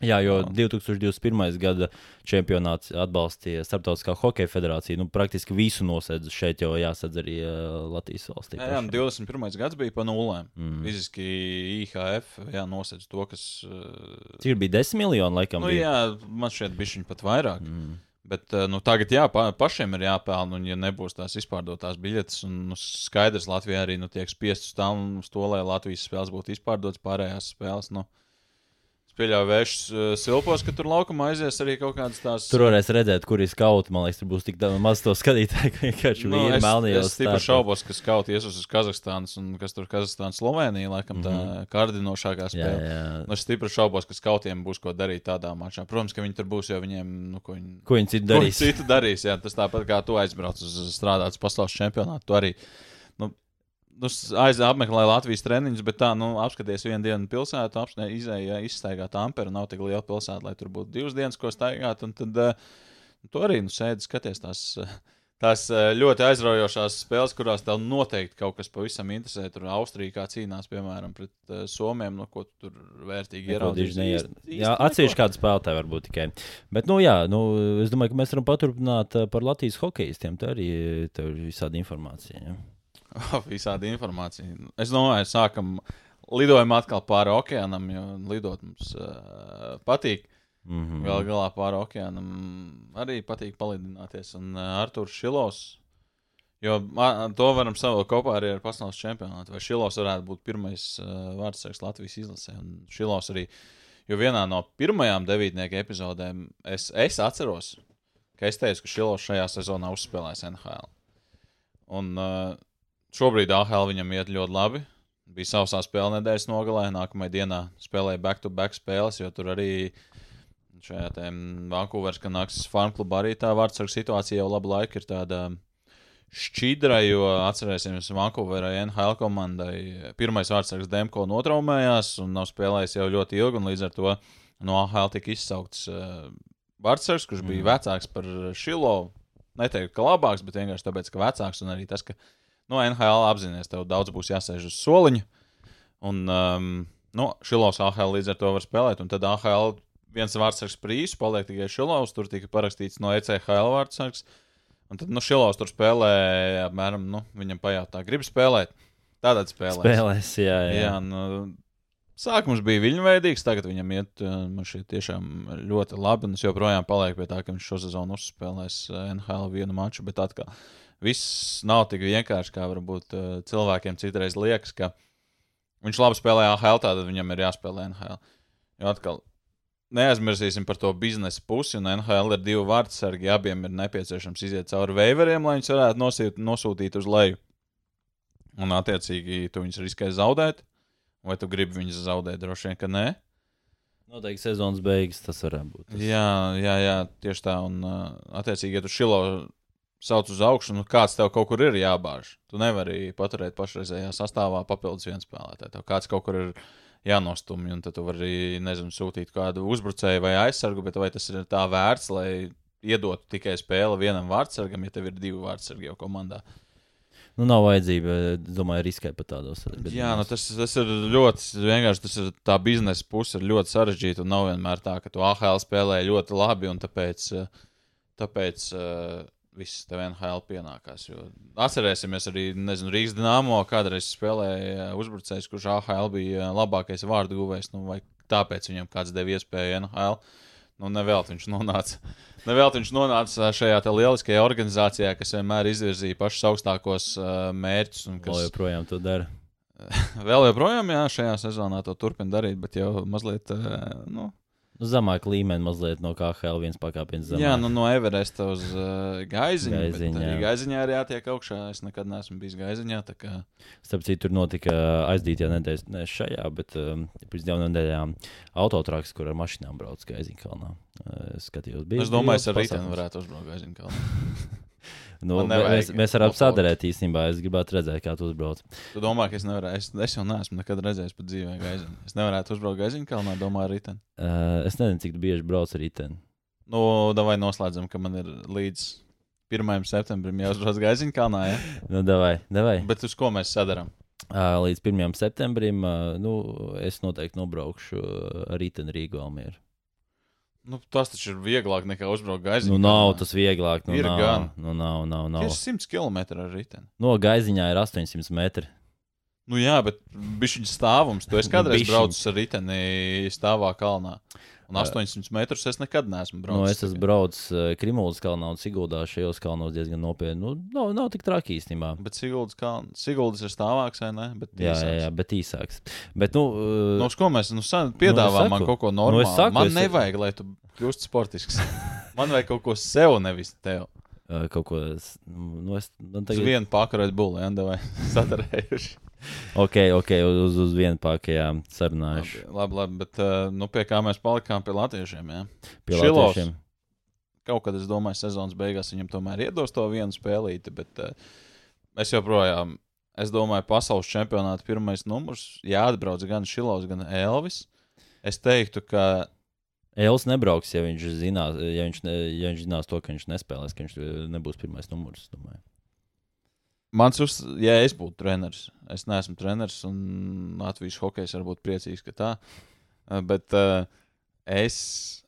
S1: Jā, jo
S2: Jā.
S1: 2021. gada čempionāts atbalstīja Startautiskā hokeja federācija. Nu, praktiski visu nosēdz šeit, jau jāsadz arī uh, Latvijas valstī.
S2: Jā, jā, un 21. gads bija pa nulēm.
S1: Mm.
S2: Fiziski IHF jā, nosedz to, kas. eh,
S1: Cik bija 10 miljoni, laikam?
S2: Nu,
S1: bija?
S2: jā, man šķiet, bija viņa pat vairāk.
S1: Mm.
S2: Bet eh, nu, tagad jā, pa, pašiem ir jāpelnā, un ja nebūs tās izpārdotās biļetes, un nu, skaidrs, Latvijā arī nu, tiek spiests uz to, lai Latvijas spēles būtu izpārdotas, pārējās spēles. Nu, pieļauju vēršus uh, silpos, ka tur laukumā aizies arī kaut kādas tās.
S1: Tur varēs redzēt, kur ir skauti. Man liekas, tur būs tik maz to skatītāju, ka vienkārši
S2: Nu, es,
S1: melnījos.
S2: es stipri šaubos, ka skauti ies uz Kazahstānas un kas tur Kazahstāna, Slovenija, laikam tā mm -hmm. kārdinošākā
S1: Jā,
S2: spēle.
S1: jā.
S2: Nu, es stipri šaubos, ka skautiem būs ko darīt tādā mačā. Protams, ka viņi tur būs, jo viņiem, nu, ko viņi,
S1: Ko viņi citu
S2: Ko viņi
S1: darīs?
S2: citu darīs. Jā, tas tāpat kā tu aizbrauc uz strādāt uz pasaules čempionātu. Tu arī nu, nu, aiz apmeklē Latvijas treniņus, bet tā, nu, apskaties vienu dienu pilsētu, apskaties, izēja, izstaigā Tamperu, nav tik liela pilsēta, lai tur būtu divas dienas, ko staigāt. Un tad uh, tu arī nu, sēdi skaties tās. eh, Tās eh, ļoti aizraujošās spēles, kurās tev noteikti kaut kas pavisam interesē. Tur Austrija kā cīnās, piemēram, pret uh, Somiem, no ko tu tur vērtīgi
S1: neko. atsevišķi kādu spēlētāju varbūt tikai. Bet, nu, jā, nu, es domāju, ka mēs varam paturpināt par Latvijas hokeistiem. Tā arī ir visāda informācija. Ja?
S2: Visādi informācija. Es domāju, sākam lidojam atkal pāri okeānam, jo lidot mums uh, patīk.
S1: Mm -hmm.
S2: Galu galā pāri okeānam arī patīk palidināties. Un uh, Arthurs Šilovs. Jo a, to varam savu kopā arī ar pasaules čempionātu. Vai Šilovs varētu būt pirmais uh, vārdsargs Latvijas izlasē? Un Šilovs arī, jo vienā no pirmajām devītnieku epizodēm es, es atceros, ka es teicu, ka Šilovs šajā sezonā uzspēlēs NHL. Un uh, šobrīd AHL viņam iet ļoti labi. Bija sausā spēle nedēļas nogalē, nākamajā dienā spēlēja back-to-back spēles, jo tur arī šajā Vankūveras kanāksas farm klubā arī tā vārdsarga situācija jau labu laiku ir tāda šķidra, jo atcerēsimies, Vankūverai NHL komandai pirmais vārdsargs Demko notraumējās un nav spēlējis jau ļoti ilgi, un līdz ar to no AHL tika izsaukts uh, Vārtsargs, kurš bija vecāks par Šilovu. Neteiktu, ka labāks, bet vienkārši tāpēc, ka vecāks un arī tas, ka no NHL apzināties, tev daudz būs jāsēž uz soliņa. Un um, nu, Šilovs AHL līdz ar to var spēlēt. Un tad AHL viens vārdsargs par īsu, paliek tikai Šilovs. Tur tika parakstīts no ECHL vārdsargs. Un tad nu, Šilovs tur spēlē, apmēram, nu, viņam pajautā, grib spēlēt. Tādā spēlē.
S1: Spēlēs, jā, jā.
S2: jā nu, Sākums bija viņveidīgs, tagad viņam iet man šķiet tiešām ļoti labi. Es joprojām palieku pie tā, ka viņš šo sezonu uzspēlēs NHL vienu maču, bet atkal viss nav tik vienkārši, kā varbūt cilvēkiem citreiz liekas, ka viņš labi spēlē AHL, tad viņam ir jāspēlē NHL. Jo atkal neaizmirsīsim par to biznesa pusi, un NHL ir divi vārdsargi, abiem ir nepieciešams iziet cauri veiveriem, lai viņus varētu nosūt, nosūtīt uz leju. Un, attiecīgi, tu viņus riskē zaudēt. Vai tu gribi viņus zaudēt? Droši vien, ka nē.
S1: Noteikti sezonas beigas tas varētu būt. Tas.
S2: Jā, jā, jā, tieši tā. Un, attiecīgi, ja tu šilo sauc uz augšu, nu kāds tev kaut kur ir jābāž. Tu nevari paturēt pašreizējā sastāvā papildus viens spēlētājs. Tev kāds kaut kur ir jānostumj, un tad tu vari, nezinu, sūtīt kādu uzbrucēju vai aizsargu, bet vai tas ir tā vērts, lai iedotu tikai spēli vienam vārdsargam, ja tev ir divi vārdsargi jau komandā?
S1: Nu, nav vajadzība, domāju, riskēt pat tādos.
S2: Jā, nu, tas, tas ir ļoti vienkārši. Tas ir tā biznesa puse, ir ļoti sarežģīta. Nav vienmēr tā, ka tu AHL spēlē ļoti labi, un tāpēc, tāpēc uh, viss tev NHL pienākās. Jo atcerēsimies arī nezinu, Rīgas dīnāmo, kādreiz spēlēja uzbrucējs, kurš AHL bija labākais vārdu guvējs. Nu, vai tāpēc viņam kāds deva iespēju NHL? Nu, nevēl viņš nonāca Nevēl viņš nonāca šajā lieliskajā organizācijā, kas vienmēr izvirzīja pašus augstākos uh, mērķus. Kas...
S1: Vēl joprojām to dara.
S2: Vēl joprojām, jā, šajā sezonā to turpina darīt, bet jau mazliet, nu,
S1: Nu, zemāk līmenī mazliet no KHL viens pakāpiens zemāk.
S2: Jā, nu, no Everesta uz uh, Gaiziņu. Gaiziņā. Arī Gaiziņā arī jātiek augšā. Es nekad neesmu bijis Gaiziņā. Kā...
S1: Starp citu, tur notika aizdītajā nedēļā, ne šajā, bet um, pirms divām nedēļām autotraks, kur ar mašīnām brauc Gaiziņā kalnā. Uh, skatījos, bija.
S2: Es domāju, es ar rītdienu varētu uzbraukt Gaiziņā kalnā.
S1: Nu, mēs, mēs varam sadarēt īstenībā. Es gribētu redzēt, kā tu uzbrauc.
S2: Tu domā, ka es nevaru. Es, es jau neesmu nekad redzējis pat dzīvē gaiziņu. Es nevarētu uzbraukt gaiziņu kalnā, domāju, ar riteni.
S1: Uh, es nezinu, cik bieži brauc ar riteni.
S2: Nu, davai noslēdzam, ka man ir līdz 1. septembrim jāuzbrauc gaiziņu kalnā. Ja?
S1: nu, davai, davai.
S2: Bet uz ko mēs sadarām?
S1: Uh, līdz 1. septembrim uh, nu, es noteikti nobraukšu ar riteni Rīgu Almieru.
S2: Nu, tas taču ir vieglāk nekā uzbraukt gaiziņā.
S1: Nu, nav tas vieglāk. Nu,
S2: ir
S1: nav,
S2: gan.
S1: Nu, nav, nav, nav.
S2: Ir 100 km ar riteni.
S1: No gaiziņā ir 800 metri.
S2: Nu, jā, bet viņš ir stāvums. Tu esi kādreiz braucis ar riteni stāvā kalnā. Un 800 metrus es nekad neesmu braucis.
S1: Nu, es esmu braucis Krimūlas kalnā un Siguldā šajos kalnos diezgan nopietni. Nu, nav, nav tik traki īstenībā.
S2: Bet Siguldas, kaln... Siguldas ir stāvāks, vai ne? Bet
S1: jā, jā, jā, bet īsāks. Bet, nu, uh,
S2: nu, ko mēs nu, piedāvājam? Nu, man kaut ko normālu. Nu, saku, man es... nevajag, lai tu kļūstu sportisks. man vajag kaut ko sev, nevis tev.
S1: Uh, kaut ko. Nu, es,
S2: man tagad... Uz vienu pakaļ būlu, ja, vai sadarējuši
S1: ok, ok, uz, uz vienu pakājām sarunājuši.
S2: Labi, labi, labi bet uh, nu, pie kā mēs palikām pie latviešiem? Ja?
S1: Pie Šilos, latviešiem.
S2: Kaut kad es domāju, sezonas beigās viņam tomēr iedos to vienu spēlīti, bet uh, es joprojām, es domāju, pasaules čempionāta pirmais numurs jāatbrauc gan Šilovs, gan Elvis. Es teiktu, ka
S1: Elvis nebrauks, ja viņš, zinās, ja, viņš ne, ja viņš zinās to, ka viņš nespēlēs, ka viņš nebūs pirmais numurs. Domāju.
S2: Mans uz, ja es būtu treneris, es neesmu treneris, un Latvijas hokejs var būt priecīgs, ka tā. Eh, bet uh, es,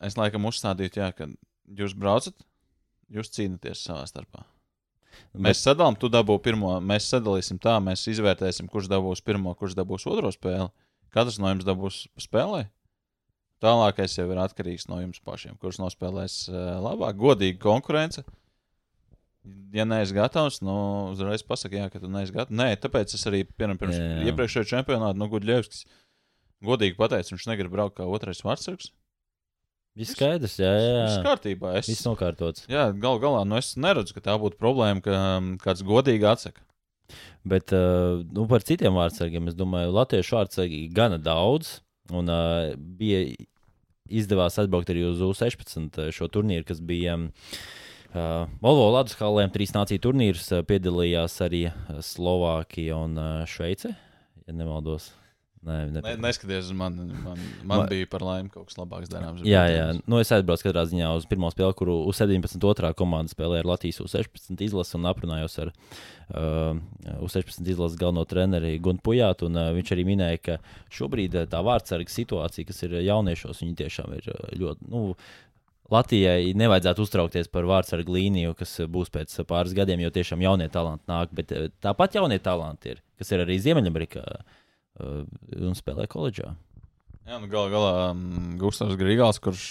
S2: es laikam uzstādītu, jā, ka jūs braucat, jūs cīnāties savā starpā. Bet... Mēs sadalām, tu dabū pirmo, mēs sadalīsim tā, mēs izvērtēsim, kurš dabūs pirmo, kurš dabūs otro spēli. Katrs no jums dabūs spēlē. Tālākais jau ir atkarīgs no jums pašiem, kurš nospēlēs uh, labāk, godīga konkurence. Uh, ja neesi gatavs, nu, uzreiz pasaki, jā, ka tu neesi gatavs. Nē, tāpēc es arī piemēram, pirms iepriekšējā čempionāta no Gudļevskis godīgi pateicu, viņš negrib braukt kā otrais vārdsargs.
S1: Viss skaidrs, jā, jā.
S2: Viss kārtībā. Es,
S1: Viss nokārtots.
S2: Jā, gal galā, nu es neredzu, ka tā būtu problēma, ka um, kāds godīgi atsaka.
S1: Bet uh, nu, par citiem vārdsargiem, es domāju, latviešu vārdsargi gana daudz. Un uh, bija izdevās atbraukt arī uz U16 šo turnīru, kas bija um, Uh, Volvo Latvijas halēm trīs nāciju turnīrus uh, piedalījās arī Slovākija un uh, Šveice, ja nemaldos. Nē,
S2: Ne, neskaties uz mani. Man, man
S1: Ma-
S2: bija par laimi kaut kas labāks darāms.
S1: Jā, jā. Nu, es aizbraucu katrā ziņā uz pirmo spēli, kuru U17 otrā komanda spēlēja ar Latvijas U16 izlasi un aprunājos ar uh, U16 izlases galveno treneri Guntu Pujātu. Un, uh, viņš arī minēja, ka šobrīd uh, tā vārdsarga situācija, kas ir uh, jauniešos, viņi tiešām ir uh, ļoti. Nu, Latvijai nevajadzētu uztraukties par vārdsargu līniju, kas būs pēc pāris gadiem, jo tiešām jaunie talanti nāk. Bet uh, tāpat jaunie talanti ir, kas ir arī Ziemeļamerikā uh, un spēlē koledžā.
S2: Jā, nu galu galā um, Gustavs Grīgāls, kurš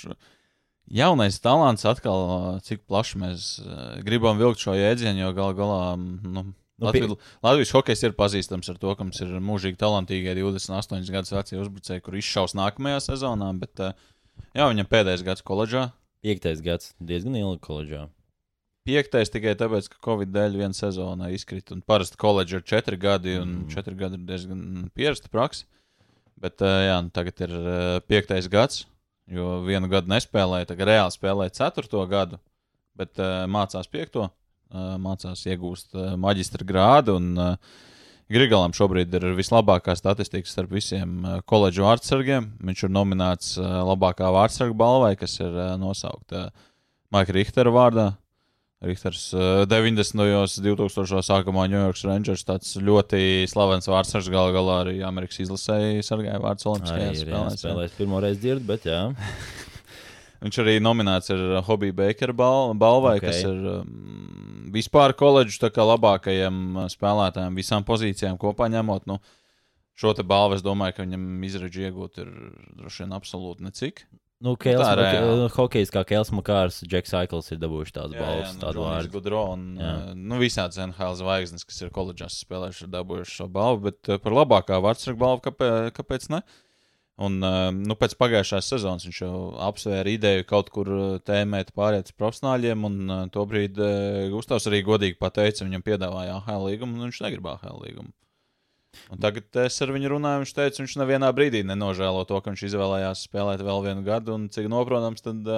S2: jaunais talants atkal, ā, cik plaši mēs uh, gribam vilkt šo jēdzienu, jo galu galā um, nu,
S1: Nu,
S2: Latvijas, Latvijas hokejs ir pazīstams ar to, ka mums ir mūžīgi talantīgie 28 gadus vecie uzbrucēji, kur izšaus nākamajā sezonā, bet uh, jā, viņam pēdējais gads koledžā.
S1: Piektais gads diezgan ilgi koledžā.
S2: Piektais tikai tāpēc, ka Covid dēļ viena sezona izkrita. Parasti koledža ir četri gadi, un
S1: Mm.
S2: četri gadi ir diezgan pierasta praksa. Bet jā, nu, tagad ir piektais gads, jo vienu gadu nespēlēja, tagad reāli spēlēja ceturto gadu, bet mācās piekto, mācās iegūst maģistra grādu. Un, uh, Grigalam šobrīd ir vislabākā statistika starp visiem uh, koledžu vārdsargiem. Viņš ir nominēts uh, labākā vārdsarga balvai, kas ir uh, nosaukta Maika Richtera vārdā. Richters uh, 90. un 2000. sākumā New York Rangers tāds ļoti slavens vārdsargs gal galā arī Amerikas izlasēji sargāja vārds Olimpiskajās spēlēs. jā.
S1: spēlējis pirmo reizi dzird, bet jā.
S2: Viņš arī nominēts ar Hobby Baker bal balvai,
S1: Ok.
S2: okay. kas ir um, vispār koledžu labākajiem uh, spēlētājiem visām pozīcijām kopā ņemot. Nu, šo te balvu es domāju, ka viņam izredzi iegūt ir droši vien absolūti necik.
S1: Nu, Kēls,
S2: tā
S1: Mak-
S2: reāli.
S1: hokejs kā Kēls Makārs, Džeks Saikls ir dabūjuši tādas balvas,
S2: nu,
S1: tādu
S2: Džonijs
S1: vārdu.
S2: Gudro un
S1: Jā.
S2: uh, nu, visādas NHL zvaigznes, kas ir koledžās spēlējuši, ir dabūjuši šo balvu, bet uh, par labākā vārdsargu balvu kāpēc, kāpēc ne? Un, uh, nu, pēc pagājušās sezonas viņš jau apsvēra ideju kaut kur uh, tēmēt pārējiem profesionāļiem, un uh, tobrīd Gustavs arī godīgi pateica, viņam piedāvāja AHL līgumu, un viņš negrib AHL līgumu. Un tagad es ar viņu runāju, viņš teica, viņš nevienā brīdī nenožēlo to, ka viņš izvēlējās spēlēt vēl vienu gadu, un cik noprotams, tad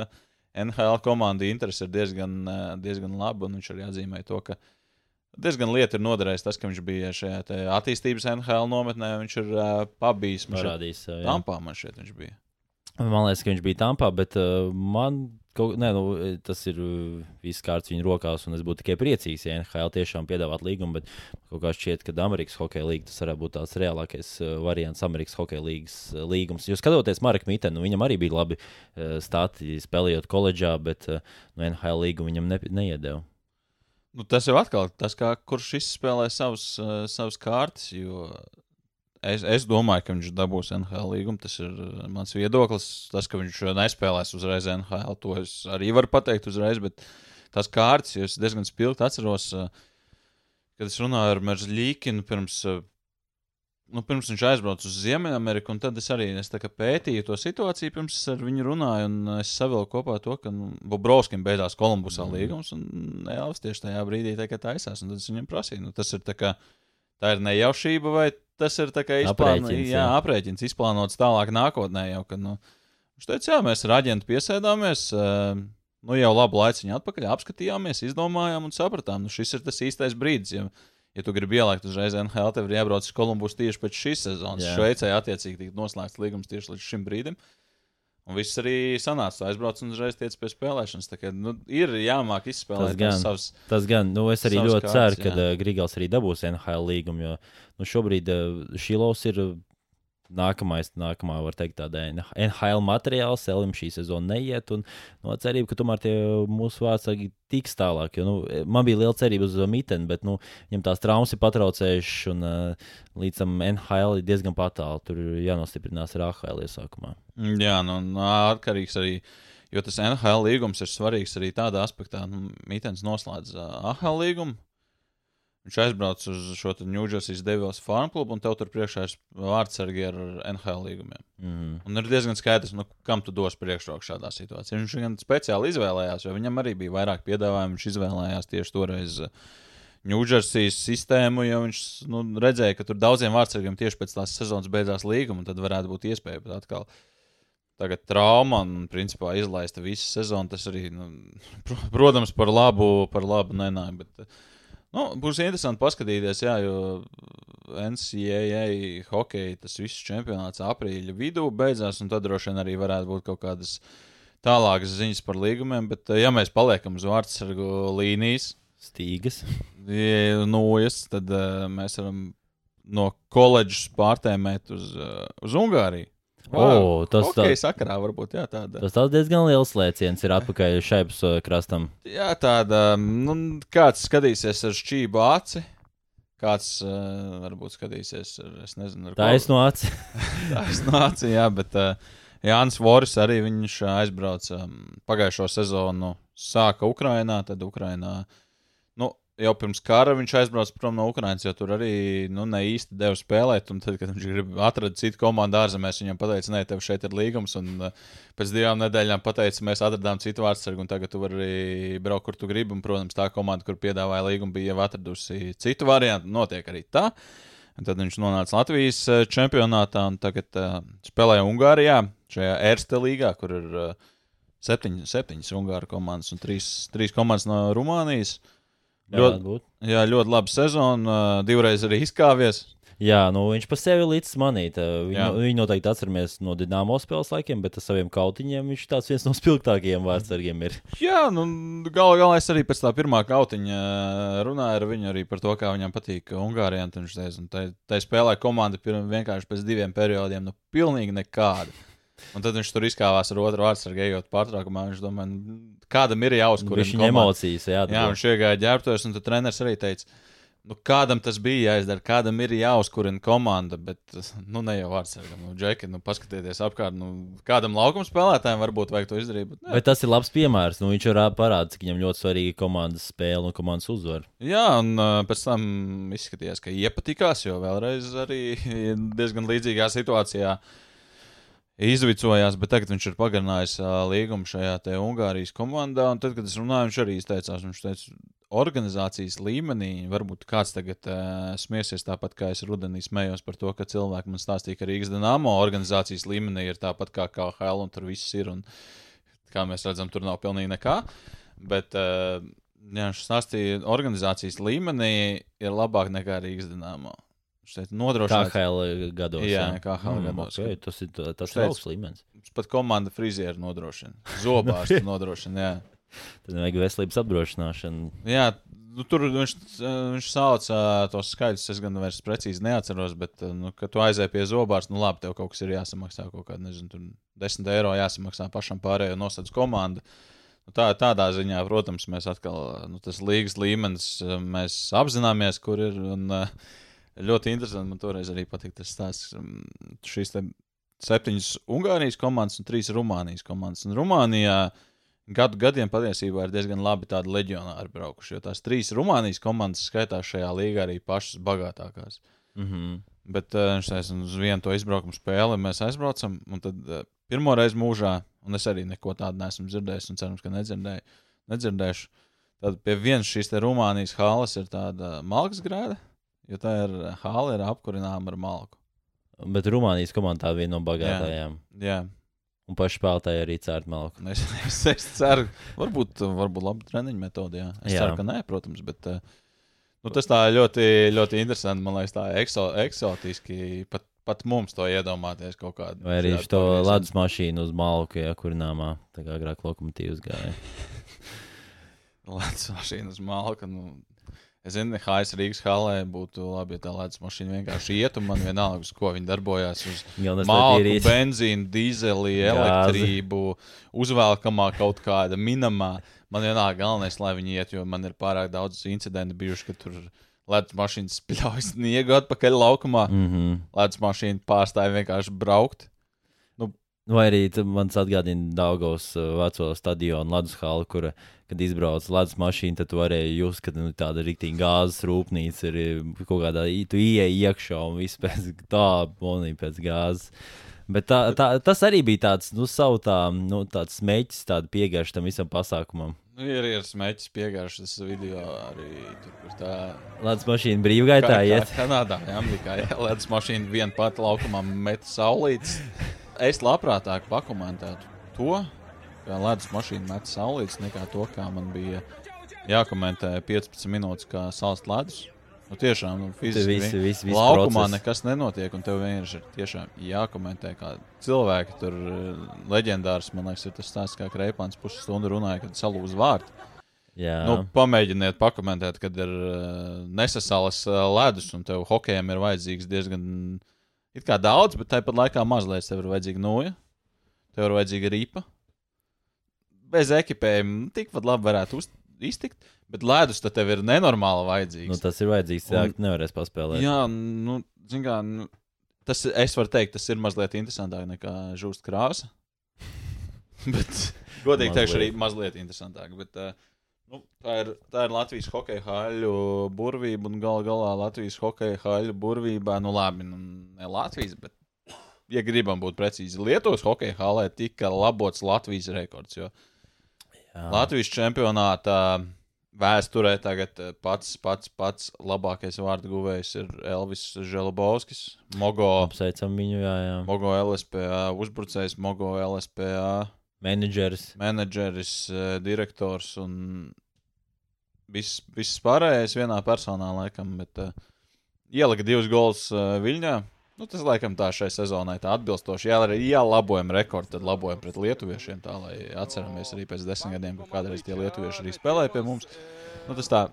S2: NHL komanda interese ir diezgan, diezgan laba, un viņš arī atzīmēja to, ka diezgan lieta ir noderējis tas, ka viņš bija šajā te attīstības NHL nometnē, viņš ir uh, pabijis.
S1: Parādīs. jā.
S2: Tampā man šeit viņš bija.
S1: Man liekas, ka viņš bija Tampā, bet uh, man kaut, ne, nu, tas ir viss kārts viņa rokās, un es būtu tikai priecīgs, ja NHL tiešām piedāvāt līgumu, bet kaut kā šķiet, ka Amerikas Hokeja līga tas varētu būt tās reālākais variants Amerikas Hokeja uh, līgums. Jo skatoties Marku Mitenu, nu, viņam arī bija labi uh, stati spēlējot koledžā, bet uh, no NHL līgumu viņam ne, neiedēva.
S2: Nu, tas jau atkal tas, kā, kurš izspēlē savus, uh, savus kārtas. Jo es, es domāju, ka viņš dabūs NHL līgumu. Tas ir uh, mans viedoklis. Tas, ka viņš nespēlēs uzreiz NHL, to es arī varu pateikt uzreiz. Bet tas kārtas, jo es diezgan spilgti atceros, uh, kad es runāju ar Merzlīkinu pirms. uh, Nu, pirms viņš aizbrauca uz Ziemeļameriku, un tad es arī es tā kā pētīju to situāciju, pirms es ar viņu runāju. un Es savilku kopā to, ka nu, Bobrovskim beidzās Kolumbusā
S1: Mhm.
S2: līgums, un Elvis tieši tajā brīdī tikai taisās. un Tad es viņam prasīju, nu, tas ir tā, kā, tā ir nejaušība, vai tas ir tā kā izplāno,
S1: Aprēķins,
S2: jā,
S1: jā.
S2: aprēķins, izplānots tālāk nākotnē. Jau, ka, nu, viņš teica, jā, mēs ar aģentu piesēdāmies. Uh, Nu, jau labu laiku viņa atpakaļ apskatījāmies, izdomājām un sapratām, nu, šis ir tas īstais brīdis. Ja, ja tu gribi ielikt uzreiz NHL, tev ir jābrauc uz Kolumbus tieši pēc šīs sezonas.
S1: Jā.
S2: Šveicē attiecīgi tika noslēgts līgums tieši līdz šim brīdim. Un viss arī sanāca. Aizbrauc un uzreiz tiec pie spēlēšanas. Tā Kā, nu, ir jāmāk izspēlēt
S1: Tas gan.
S2: tās savas.
S1: Tas gan, nu, es arī ļoti
S2: kārtas,
S1: ceru, ka uh, Grigals arī dabūs NHL līgumu, jo nu, šobrīd uh, Šilovs ir nākamais, nākamā, var teikt, tāda NHL materiāls. Elim šī sezona neiet, un no cerība, ka tomēr tie mūsu vārdsargi tiks tālāk. Jo, nu, man bija liela cerība uz Mitenu, bet nu, viņam tās traumas ir patraucējušas, un uh, līdz tam NHL ir diezgan patālu. Tur jānostiprinās ar AHL iesākumā.
S2: Jā, nu, atkarīgs arī. Jo tas NHL līgums ir svarīgs arī tādā aspektā, ka nu, Mītens noslēdz AHL līgumu. Viņš aizbrauc uz šo Ņūdžersijas Devils farm klubu, un tev tur priekšā ir vārdsargi ar NHL līgumiem.
S1: Mm.
S2: Un ir diezgan skaidrs, nu, kam tu dos priekšroku šādā situācijā. Viņš gan speciāli izvēlējās, jo viņam arī bija vairāk piedāvājumu. Viņš izvēlējās tieši toreiz Ņūdžersijas sistēmu, jo viņš nu, redzēja, ka tur daudziem vārdsargiem tieši pēc tās sezonas beidzās līguma, un tad varētu būt iespēja. Bet atkal, tagad trauma un principā izlaista visu sezonu. Tas arī, nu, pr protams, par labu, par labu nenāja. Bet, nu, būs interesanti paskatīties, jā, jo NCAA hokeja, tas viss čempionāts aprīļa vidū beidzās, un tad droši vien arī varētu būt kaut kādas tālākas ziņas par līgumiem. Bet, ja mēs paliekam uz vārdsargu līnijas,
S1: Stīgas.
S2: ja nojas, tad uh, mēs varam no koledžas pārtēmēt uz, uh, uz Ungāriju.
S1: O, tas
S2: tā
S1: tā-
S2: sakarā, varbūt jā, tāda.
S1: Tas tāds diezgan liels lēciens ir atpakaļ šeit krastam.
S2: Jā, tāda, nu, kāds skatīsies ar šķību aci, kāds uh, varbūt skatīsies ar, es nezinu, ar
S1: Tā ir no acis.
S2: Tā ir nācija, jā, bet uh, Jānis Voris arī viņš ā, aizbrauca um, pagājušo sezonu, sāka Ukrainā, tad Ukrainā. Nu, jau pirms kara viņš aizbrauca prom no Ukrainas, jo tur arī nu, ne īsti deva spēlēt. Tad, kad viņš atrast citu komandu ārzemēs, viņam teica, nē, tev šeit ir līgums. Un uh, pēc divām nedēļām pateica, mēs atradām citu vārdsargu, un tagad tu vari arī braukt, kur tu gribi. Un, protams, tā komanda, kur piedāvāja līgumu, bija jau atradusi citu variantu. Notiek arī tā. Un tad viņš nonāca Latvijas eh, čempionātā un tagad uh, spēlēja Ungārijā, šajā Erste līgā, kur ir uh, septiņ, septiņas Ungāru komandas un trīs, trīs komandas no Rumānijas.
S1: Ļoti
S2: Ļoti, jā, ļoti laba sezona, divreiz arī izkāpies.
S1: Jā, nu viņš pa sevi līdz manīt. Viņu,
S2: Jā.
S1: viņu noteikti atceramies no Dienāmo spēles laikiem, bet ar saviem kautiņiem viņš tāds viens no spilgtākajiem vārdsargiem ir.
S2: Jā, nu, galu galā es arī pēc tā pirmā kautiņa runāju ar viņu arī par to, kā viņam patīk Ungārijā. tai, tai spēlē komanda pirm, vienkārši pēc diviem periodiem, nu, pilnīgi nekāda. Un tad viņš tur izkāpās ar otru vārdsargu, ejot pārtraukumā. Viņš domā, nu, kādam ir jāuzkur
S1: viņa emocijas, jā,
S2: Jā, viņš iegāja ģērbtos, un tad treneris arī teica, nu, kādam tas bija jāizdara, kādam ir jāuzkurina komanda, bet nu, ne jau vārdsargam. Nu, Džeki, nu, paskatieties apkārt, nu, kādam laukuma spēlētājam varbūt vajag to izdarīt. Bet, ne.
S1: Bet tas ir labs piemērs. Nu, viņš jau parāda, cik viņam ļoti svarīga komandas spēle un komandas uzvara.
S2: Jā, un uh, pēc tam izskatījās, ka iepatikās, jo vēlreiz arī diezgan līdzīgā situācijā izvicojās, bet tagad viņš ir pagarinājis uh, līgumu šajā Ungārijas komandā. Tad, kad es runāju, viņš arī izteicās, viņš teica, organizācijas līmenī varbūt kāds tagad uh, smiesies tāpat, kā es rudenī smējos par to, ka cilvēki man stāstīja, ka Rīgas Dienāmo organizācijas līmenī ir tāpat kā KHL un tur viss ir. Un, kā mēs redzam, tur nav pilnīgi nekā. Bet, uh, jā, viņš stāstīja, organizācijas līmenī ir labāk nekā Rīgas Dienāmo. Nodrošināt.
S1: KHL gados.
S2: Jā, KHL gados.
S1: Okay, tas ir, tas augsts līmenis.
S2: Pat komanda frizieru nodrošina. Zobārstu nodrošina. Jā.
S1: Tad vajag veselības apdrošināšanu.
S2: Jā, nu, tur viņš, viņš sauc uh, tos skaidrus. Es gan vairs precīzi neatceros, bet, uh, nu, kad tu aizēji pie zobārsta, nu, labi, tev kaut kas ir jāsamaksā. Kaut kāda, nezinu, tur 10 eiro jāsamaksā pašam pārējo nosedz komandu. Nu, tā, tādā ziņā, protams, mēs atkal nu, tas līgas līmenis mēs apzināmies, kur ir. Un, uh, ļoti interesanti man toreiz arī patika tas stāsts. um, Šīs septiņas Ungārijas komandas un trīs Rumānijas komandas. Un Rumānijā gadu gadiem patiesībā ir diezgan labi tādi leģionāri braukuši, jo tās trīs Rumānijas komandas skaitās šajā līgā arī pašas bagātākās.
S1: Mm -hmm.
S2: Bet uh, viņš teica, uz vienu to izbraukumu spēli mēs aizbraucam, un tad uh, pirmo reizi mūžā, un es arī neko tādu neesmu dzirdējis, un cerams, ka nedzirdēju, nedzirdēšu. Tad pie vienas šīs Rumānijas halas ir tāda malkas grēda, jo tā ir hala ir apkurināma ar malku.
S1: Bet Rumānijas komanda tā viena no bagātākajām.
S2: Jā,
S1: Un paši spēlētāji arī cērt malku.
S2: es, es, es ceru, varbūt, varbūt laba treniņa metode, jā. Es
S1: Jā.
S2: jā. ceru, ka nē, protams, bet uh, nu, tas tā ļoti, ļoti interesanti, man liekas, tā ekso, eksotiski. Pat, pat mums to iedomāties kaut kādā
S1: Vai arī to ledus mašīnu uz malku, ja kurināmā, tā kā agrāk lokomotīvas gāja.
S2: Ledus mašīna uz malka. Nu, es zinu, ka Hājas Rīgas halē būtu labi, ja tā ledus mašīna vienkārši iet un man vienalga, uz ko viņi darbojās. Uz Māku, benzīnu, dīzeli, elektrību, uzvelkamā kaut kāda minamā. Man vienalga, galvenais, lai viņi iet, jo man ir pārāk daudz incidentu bijuši, ka tur ledus mašīnas spļauj sniegu atpakaļ laukumā.
S1: Mm -hmm.
S2: Ledus mašīna pārstāja vienkārši braukt.
S1: Vai arī man atgādina Daugos uh, veco stadionu ledus halu, kur, kad izbrauc ledus mašīna, tad tu varēji just, ka nu, tāda rīktīva gāzes rūpnīca ir kaut kādā, tu ieej iekšā un viss pēc tā, monī pēc gāzes. Bet tā, tā, tas arī bija tāds, nu, savu tā, nu, tāds smēķis, tāda piegājuša tam visam pasākumam.
S2: Nu, ir ir smēķis piegājušas tas video arī tur, kur tā.
S1: Ledus mašīna brīvgaitā
S2: Kā- kā
S1: iet.
S2: Kanādā, jā, Amerikā. Jā, ledus mašīna viena pati laukumā met saulītes. Es labprātāk pakomentētu to, kā ledus mašīna met saulītes, nekā to, kā man bija jākomentē 15 minūtes, kā salst ledus. Nu, tiešām, nu, fiziski.
S1: viss-
S2: vi-
S1: viss- viss
S2: Laukumā
S1: process.
S2: nekas nenotiek, un tev vienkārši ir tiešām jākomentē, kā cilvēki tur eh, leģendārs, man liekas, ir tas stāsts, kā Kreipāns pusstundu runāja, kad salūz vārtu.
S1: Jā,
S2: Nu, pamēģiniet pakomentēt, kad ir uh, nesasalas uh, ledus, un tev hokejam ir vajadzīgs diezgan daudz, bet tāpat laikā mazliet tev ir vajadzīga noja, tev ir vajadzīga ripa. Bez ekipējuma tikpat labi varētu uz, iztikt, bet ledus tev ir nenormāli vajadzīgs.
S1: nu, tas ir vajadzīgs. Jā, ka nevarēs paspēlēt.
S2: Jā, nu, zin kā, nu, tas, es varu teikt, tas ir mazliet interesantāk nekā žūst krāsa. bet, godīgi teikšu, arī mazliet interesantāk. Bet, uh, nu, tā, ir, tā ir Latvijas hokeja haļu burvība, un gal galā Latvijas hokeja haļu burvībā, nu labi, nu, ne Latvijas, bet, ja gribam būt precīzi, Lietuvas hokeja halē tika labots Latvijas rekords. Jo
S1: Jā.
S2: Latvijas čempionātā vēsturē tagad eh, pats, pats, pats labākais vārdu guvējs ir Elvis Želabovskis, Mogo,
S1: Apsveicam viņu, jā, jā.
S2: Mogo LSPA, uzbrucējs Mogo LSPA,
S1: Menedžeris.
S2: menedžeris, eh, direktors un viss, viss pārējais vienā personā, laikam. Bet uh, ielika divus gols uh, Viļņā. Nu, tas, laikam, tā šai sezonai tā atbilstoši. Jā, arī jā, labojam rekordu, tad labojam pret lietuviešiem, tā lai atceramies arī pēc desmit gadiem, ka kādreiz tie lietuvieši arī spēlēja pie mums. Nu, tas tā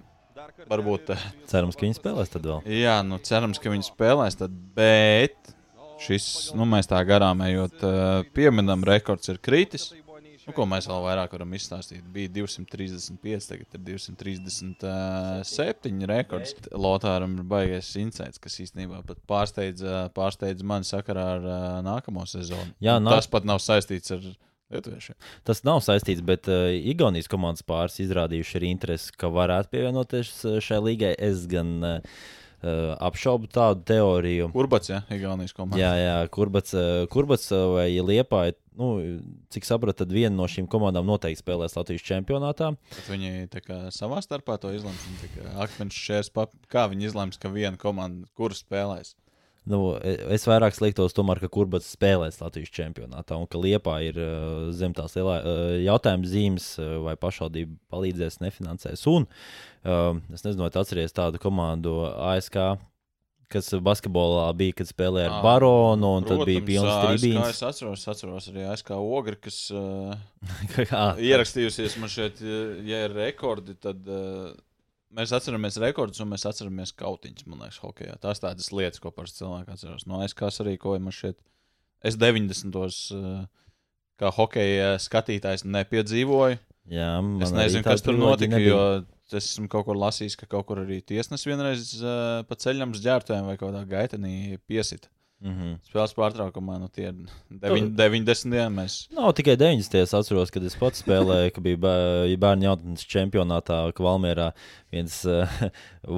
S2: varbūt. eh,
S1: Cerams, ka viņi spēlēs tad vēl.
S2: Jā, nu cerams, ka viņi spēlēs. Tad, bet šis, nu, mēs tā garām ejot, uh, pieminam, rekords ir kritis. Nu, ko mēs vēl vairāk varam izstāstīt? Bija 235, tagad ir 237 rekords. Lotāram ir baigais insights, kas īstenībā pat pārsteidz, pārsteidz mani sakarā ar nākamo sezonu.
S1: Jā, nā-
S2: Tas pat nav saistīts ar lietuviešiem.
S1: Tas nav saistīts, bet uh, Igaunijas komandas pāris izrādījuši ir interesi, ka varētu pievienoties šai līgai. Es gan uh, uh, apšaubu tādu teoriju.
S2: Urbats, ja, Igaunijas komanda.
S1: Jā, jā, kurbats, uh, kurbats uh, vai liepa. Nu, cik sapratu, tad viena no šīm komandām noteikti spēlēs Latvijas čempionātā.
S2: Bet viņi kā savā starpā to izlems. Akmens šķērs, kā viņi izlems, ka viena komanda, kuras spēlēs.
S1: Nu, e- es vairāk liktos, tomēr, ka kurbats spēlēs Latvijas čempionātā un ka Liepā ir uh, zem tās lielā, uh, jautājuma zīmes, uh, vai pašvaldība palīdzēs, nefinansēs. Un uh, es nezinu, vai atceries tādu komandu ASK. Kas basketbolā bija, kad spēlēja ar Baronu, un tad
S2: Protams,
S1: bija pilns trījums.
S2: Es atceros, atceros arī ASK ogri, kas uh, ierakstījusies man šeit, ja ir rekordi, tad uh, mēs atceramies rekordus un mēs atceramies kautiņus, man liekas, hokeja. Tās tādas lietas, ko parasti cilvēki atceras. No ASK arī, ko man šeit, es 90. Uh, kā hokeja skatītājs nepiedzīvoju.
S1: Jā,
S2: Es nezinu, kas tur notika,
S1: nebija.
S2: jo es esmu kaut kur lasījis, ka kaut kur arī tiesnesis vienreiz uh, pa ceļam uz ģērbtuviem vai kaut kādā gaitenī piesita.
S1: Mhm.
S2: Spēles pārtraukumā, nu tie ir deviņ, 90 dienas. Mēs...
S1: Nav tikai 90. Es atceros, kad es pats spēlēju, ka bija bē- ja bērnu jautājums čempionātā, ka Valmjerā viens uh,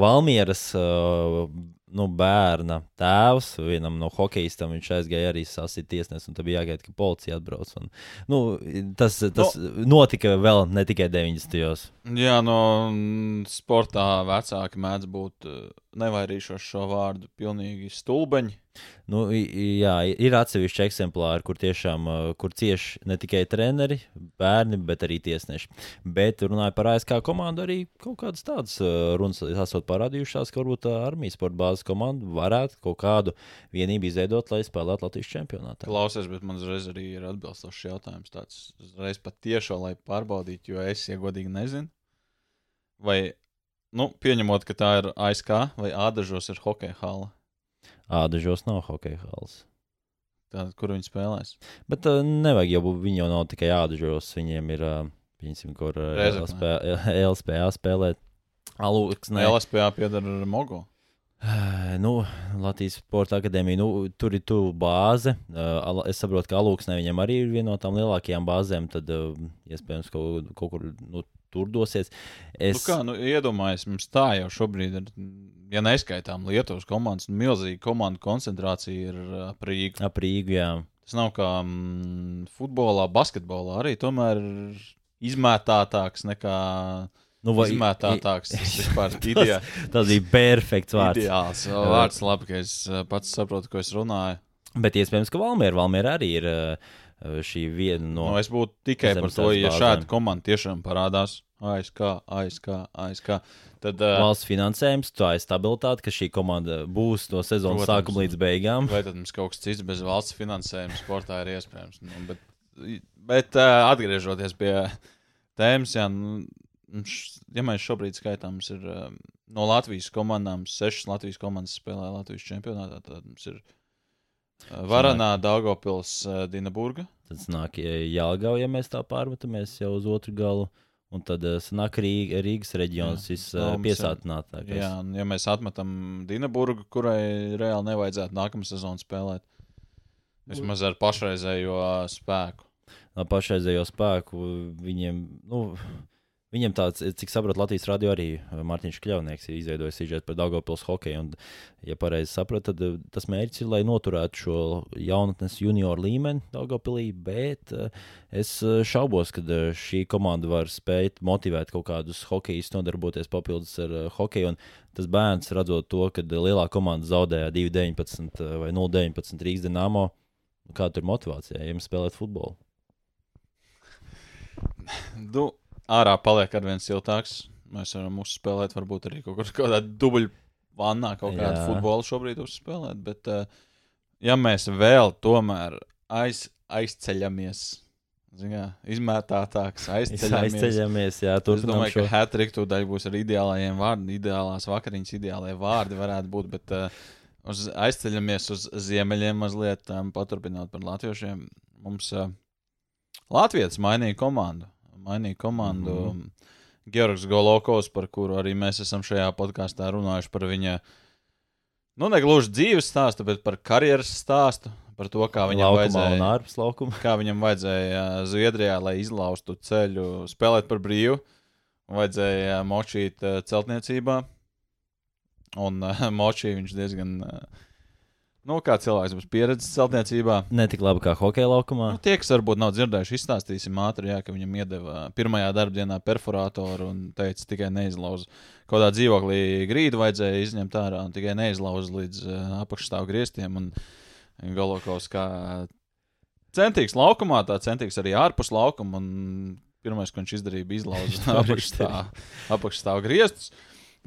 S1: Valmjeras uh, nu, bērna tēvs, vienam no hokeistiem, viņš aizgāja arī sasīt tiesnesi, un tad bija jāgaida, ka policija atbrauc. Un, nu, tas tas no. notika vēl ne tikai 90.
S2: Jā, no mm, sportā vecāki mēdz būt uh, nevairīšos šo vārdu pilnīgi stulbeņi.
S1: Nu, jā, ir atsevišķi eksemplāri, kur tiešām uh, kur cieši ne tikai treneri, bērni, bet arī tiesneši. Bet runājot par ASK komandu, arī kaut kādas tādas uh, runas esot parādījušās, ka varbūt tā armijas sporta bāzes komanda varētu kaut kādu vienību izveidot, lai spēlētu Latvijas čempionātā.
S2: Klausies, bet man uzreiz arī ir atbilstošs jautājums. Tāds uzreiz pat tiešo, lai pārbaudītu, jo es, ja godīgi nezinu, vai, nu, pieņemot, ka tā ir ASK vai Ādažos ir hokeja hala.
S1: Ādažos nav hokeja halas.
S2: Tātad, kur viņi spēlēs?
S1: Bet uh, nevajag būt- viņi jau nav tikai ādažos, viņiem ir, uh, pieņemsim, kur uh. LSP, LSPA spēlēt. Alūksnē.
S2: LSPA piedara Mogo.
S1: Nu, Latvijas Sports Akadēmija, nu, tur ir tuvu bāze. Uh, es saprotu, ka Alūksnē viņam arī ir viena no tām lielākajām bāzēm. Tad, uh, iespējams, kaut, kaut kur nu, tur dosies.
S2: Es...
S1: Es,
S2: Nu kā, nu, iedomājieties, mums tā jau šobrīd ir, ja neskaitām Lietuvas komandas, nu, milzīga komandu koncentrācija ir ap Rīgu.
S1: ap Rīgu, jā.
S2: Tas nav kā mm, futbolā, basketbolā arī tomēr izmētātāks nekā
S1: Nu, vai-
S2: izmētātāks. Vispār ideā,
S1: Tas bija perfekts vārds.
S2: ideāls vārds. Labi, ka es uh, pats saprotu, ko es runāju.
S1: Bet iespējams, ka Valmiera, Valmiera arī ir uh, šī viena no.
S2: Nu, es būtu tikai par to, ja
S1: bāzēm.
S2: šāda komanda tiešām parādās. ASK, ASK, ASK. Tad, uh,
S1: Valsts finansējums, tā ir stabilitāte, ka šī komanda būs no sezonas
S2: Protams.
S1: sākuma līdz beigām.
S2: vai tad mums kaut kas cits bez valsts finansējuma sportā ir iespējams? Nu, bet bet uh, atgriežoties pie tēmas, jā, nu, š- ja mēs šobrīd skaitām, mums ir uh, no Latvijas komandām, sešas Latvijas komandas spēlē Latvijas čempionātā. Tad mums ir uh, Varanā, Daugopils, uh, Dinaburga.
S1: Tad nāk Jālgava, ja mēs tā pārmetamies jau uz otru galu. Un tad nāk Rīga, Rīgas reģions,
S2: mums ir-
S1: piesātinātākais.
S2: Jā, un ja mēs atmetam Dinaburgu, kurai reāli nevajadzētu nākamā sezonā spēlēt, vismaz ar pašreizējo spēku.
S1: no pašreizējo spēku. Viņiem, nu, viņiem tāds, cik saprotu, Latvijas radio arī uh, Mārtiņš Kļavnieks ir izveidojis sižetu par Daugopils hokeju. Un, ja pareizi sapratu, tad uh, tas mērķis ir, lai noturētu šo jaunatnes junioru līmeni Daugopilī, bet uh, es šaubos, ka šī komanda var spēt motivēt kaut kādus hokejistus nodarboties papildus ar hokeju. Un tas bērns, redzot to, ka lielā komanda zaudēja 2-19 uh, vai 0-19 Rīgas Dienāmo, kāda ir motivācija, ja jums spēlēt futbolu?
S2: Nu, ārā paliek ar vien siltāks. Mēs varam uzspēlēt, varbūt arī kaut kur kādā dubļu vannā, kaut kādu
S1: Jā.
S2: futbolu šobrīd uzspēlēt. Bet, eh, ja mēs vēl tomēr aiz, aizceļamies, zin kā, izmētātāks, aizceļamies.
S1: Aizceļamies, jā,
S2: Es domāju,
S1: šo.
S2: ka Hatrika tūdaļ būs ar ideālajiem vārdiem, ideālās vakariņas, ideālajie vārdi varētu būt. Bet uh, uz, aizceļamies uz ziemeļiem mazliet, um, paturpinot par latviešiem. Mums uh, Latvijas mainīja komandu. Mainīja komandu. Mm. -hmm. Georgs Golokovs, par kuru arī mēs esam šajā podkāstā runājuši par viņa, nu, ne gluži dzīves stāstu, bet par karjeras stāstu. Par to, kā viņam
S1: Laukumā
S2: vajadzēja
S1: un ārpus laukuma.
S2: kā viņam vajadzēja Zviedrijā, lai izlaustu ceļu, spēlēt par brīvu. Vajadzēja močīt celtniecībā. Un močī viņš diezgan, uh, nu, kā cilvēks būs pieredzējis celtniecībā.
S1: Ne tik labi kā hokeja laukumā.
S2: Nu, tie, kas varbūt nav dzirdējuši, izstāstīsim ātri, jā, ka viņam iedeva pirmajā darbdienā perforātoru un teica, tikai neizlauž. Kaut kādā dzīvoklī grīdu vajadzēja izņemt ārā un tikai neizlauž līdz uh, apakšstāv griestiem. Un Golokovs kā centīgs laukumā, tā centīgs arī ārpus laukuma. Un pirmais, ko viņš izdarīja, bija izlauzt apakšstāv, apakšstāv griestus.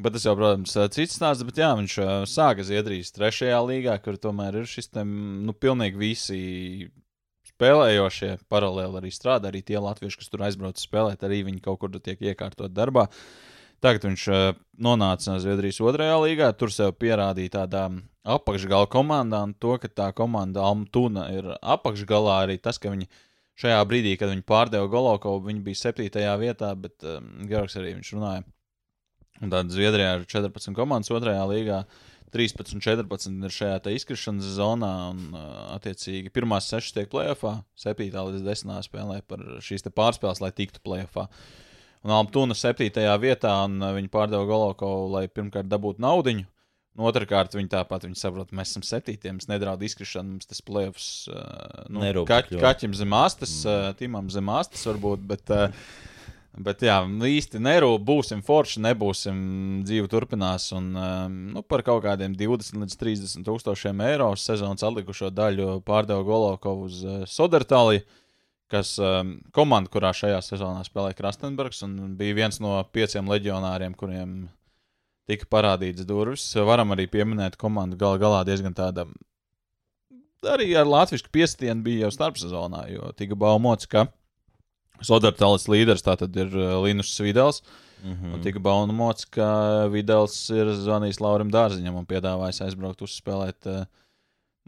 S2: Bet tas jau, protams, cits stāsts. Bet jā, viņš sāka Zviedrijas trešajā līgā, kur tomēr ir šis te, nu, pilnīgi visi spēlējošie paralēli arī strādā. Arī tie latvieši, kas tur aizbrauc spēlēt, arī viņi kaut kur tiek iekārtot darbā. Tagad viņš nonāca Zviedrijas otrajā līgā, tur sev pierādīja tādā apakšgala komandā, un to, ka tā komanda Almtuna ir apakšgalā, arī tas, ka viņi šajā brīdī, kad viņi pārdeva Golokovu, viņi bija septītajā vietā, bet um, Georgs arī viņš runāja. Un tad Zviedrijā ir 14 komandas otrajā līgā. 13, 14 ir šajā izkrišanas zonā, un, attiecīgi, pirmās sešas tiek plēsoņā, 7 līdz 10 spēlē par šīs pārspēles, lai tiktu plēsoņā. Un Almtūna 7. vietā, un viņi pārdeva Golokovu, lai pirmkārt dabūtu naudu. Un otrkārt, viņi tāpat viņi saprot, mēs esam septītie, mums nedraud izkrišana, mums tas uh, nu, kaķ, kaķim zem astes, mm. Timam zem astes varbūt, bet, bet jā, īsti nerūp, būsim forši, nebūsim, dzīve turpinās, un um, nu, par kaut kādiem 20 līdz 30 tūkstošiem eiro sezonas atlikušo daļu pārdeva Golokovu uz uh, Sodertāliju kas um, komanda, kurā šajā sezonā spēlēja Krastenbergs, un bija viens no pieciem leģionāriem, kuriem tika parādīts durvis. Varam arī pieminēt komandu gal galā diezgan tāda. Arī ar latviešu piestienu bija jau starpsezonā, jo tika baumots, ka Sodartālis līderis tātad ir uh, Linus Vidals.
S1: Mm
S2: Mm. Un
S1: -hmm.
S2: tika baumots, ka Vidals ir zvanījis Laurim Dārziņam un piedāvājis aizbraukt uzspēlēt. Uh,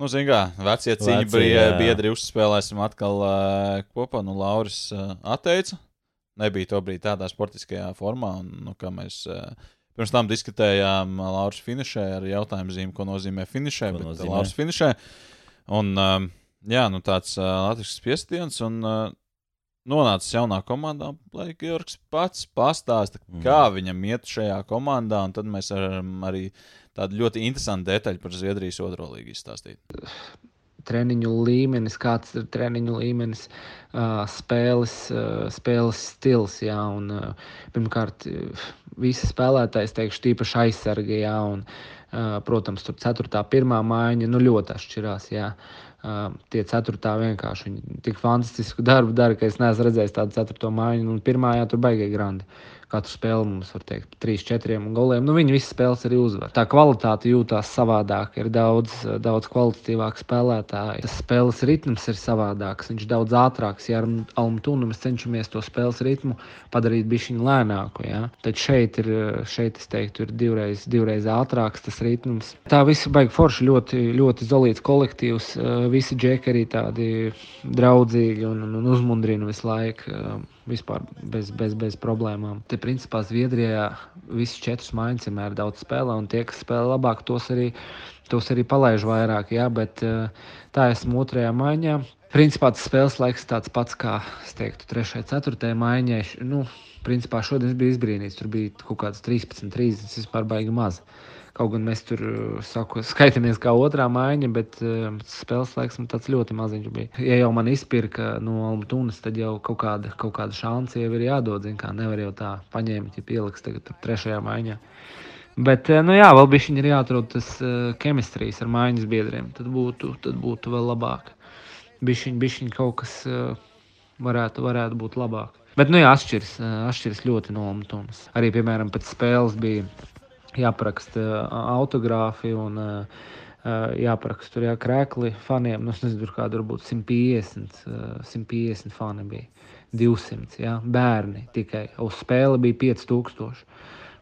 S2: Nu, zināmā mērā, vecie
S1: Vecie, jā.
S2: biedri uzspēlēsim atkal uh, kopā. Nu, Lauris atteica. Nebija to brīdi tādā sportiskajā formā, un, nu, kā mēs pirms tam diskutējām, Lauris finišē ar jautājumu zīmi, ko nozīmē finišē.
S1: Ko
S2: Bet
S1: nozīmē?
S2: Lauris finišē. Un, jā, nu, tāds uh, latviešu spiestiens. Un, uh, Nonācis jaunā komandā, lai Georgs pats pastāsta,
S1: Mhm.
S2: kā viņam iet šajā komandā. un Tad mēs varam arī tādu ļoti interesantu detaļu par Zviedrijas otro līgu izstāstīt.
S4: treniņu līmenis, kāds ir treniņu līmenis, spēles, spēles stils. Jā, un, pirmkārt, visi spēlētāji, es teikšu, tīpaši aizsargi, jā, un, ā, protams, tur 4. pirmā maiņa nu, ļoti atšķirās. Jā. Uh, tie ceturtā vienkārši viņi tik fantastisku darbu dara, ka es neesmu redzējis tādu ceturto mājiņu. Un pirmā jā, tur baigīgi grandi. Katru spēli mums var teikt, trīs, četriem goliem. Nu, viņi visas spēles arī uzvar. Tā kvalitāte jūtās savādāk, ir daudz, daudz kvalitatīvāk spēlētāji. Tas spēles ritms ir savādāks, viņš daudz ātrāks. Ja ar Almutūnu mēs cenšamies to spēles ritmu padarīt bišķiņu lēnāku, ja? tad šeit ir, šeit es teiktu, ir divreiz, divreiz ātrāks tas ritms. Tā viss baigi forši, ļoti, ļoti zolīts kolektīvs. Visi džeki arī tādi draudzīgi un, un uzmundrina visu laiku vispār bez, bez, bez problēmām. Te, principā, Zviedrijā visas četras maiņas vienmēr daudz spēlē, un tie, kas spēlē labāk, tos arī, tos arī palaiž vairāk. Jā, bet eh, tā esmu otrajā maiņā. Principā tas spēles laiks tāds pats kā, es teiktu, trešajai, ceturtajai maiņai. Nu, principā šodien bija izbrīnīts, tur bija kaut kāds 13, 30, vispār baigi maz. Uh, Kaut gan mēs tur eh, saku, skaitāmies kā otrā maiņa, bet uh, spēles laiks tāds ļoti maziņš bija. Ja jau man izpirka no Almatunas, tad jau kaut kāda, kaut kāda šansa jau ir jādod. Kā nevar jau tā paņemt, ja pieliks tagad trešajā maiņā. Bet, eh, nu jā, vēl bija ir jāatrod tas ķemistrijas uh, ar mājiņas biedriem. Tad būtu, tad būtu vēl labāk. Bišķiņ, bišķiņ kaut kas uh, varētu, varētu būt labāk. Bet, nu jā, atšķiras, atšķiras ļoti no Almatunas. Arī, piemēram, pēc spēles bija jāparaksta autogrāfi un jāparaksta tur jā, krēkli faniem. Nu, es nezinu, tur kāda varbūt 150, 150 fani bija. 200 jā, bērni tikai. Uz spēle bija 5000.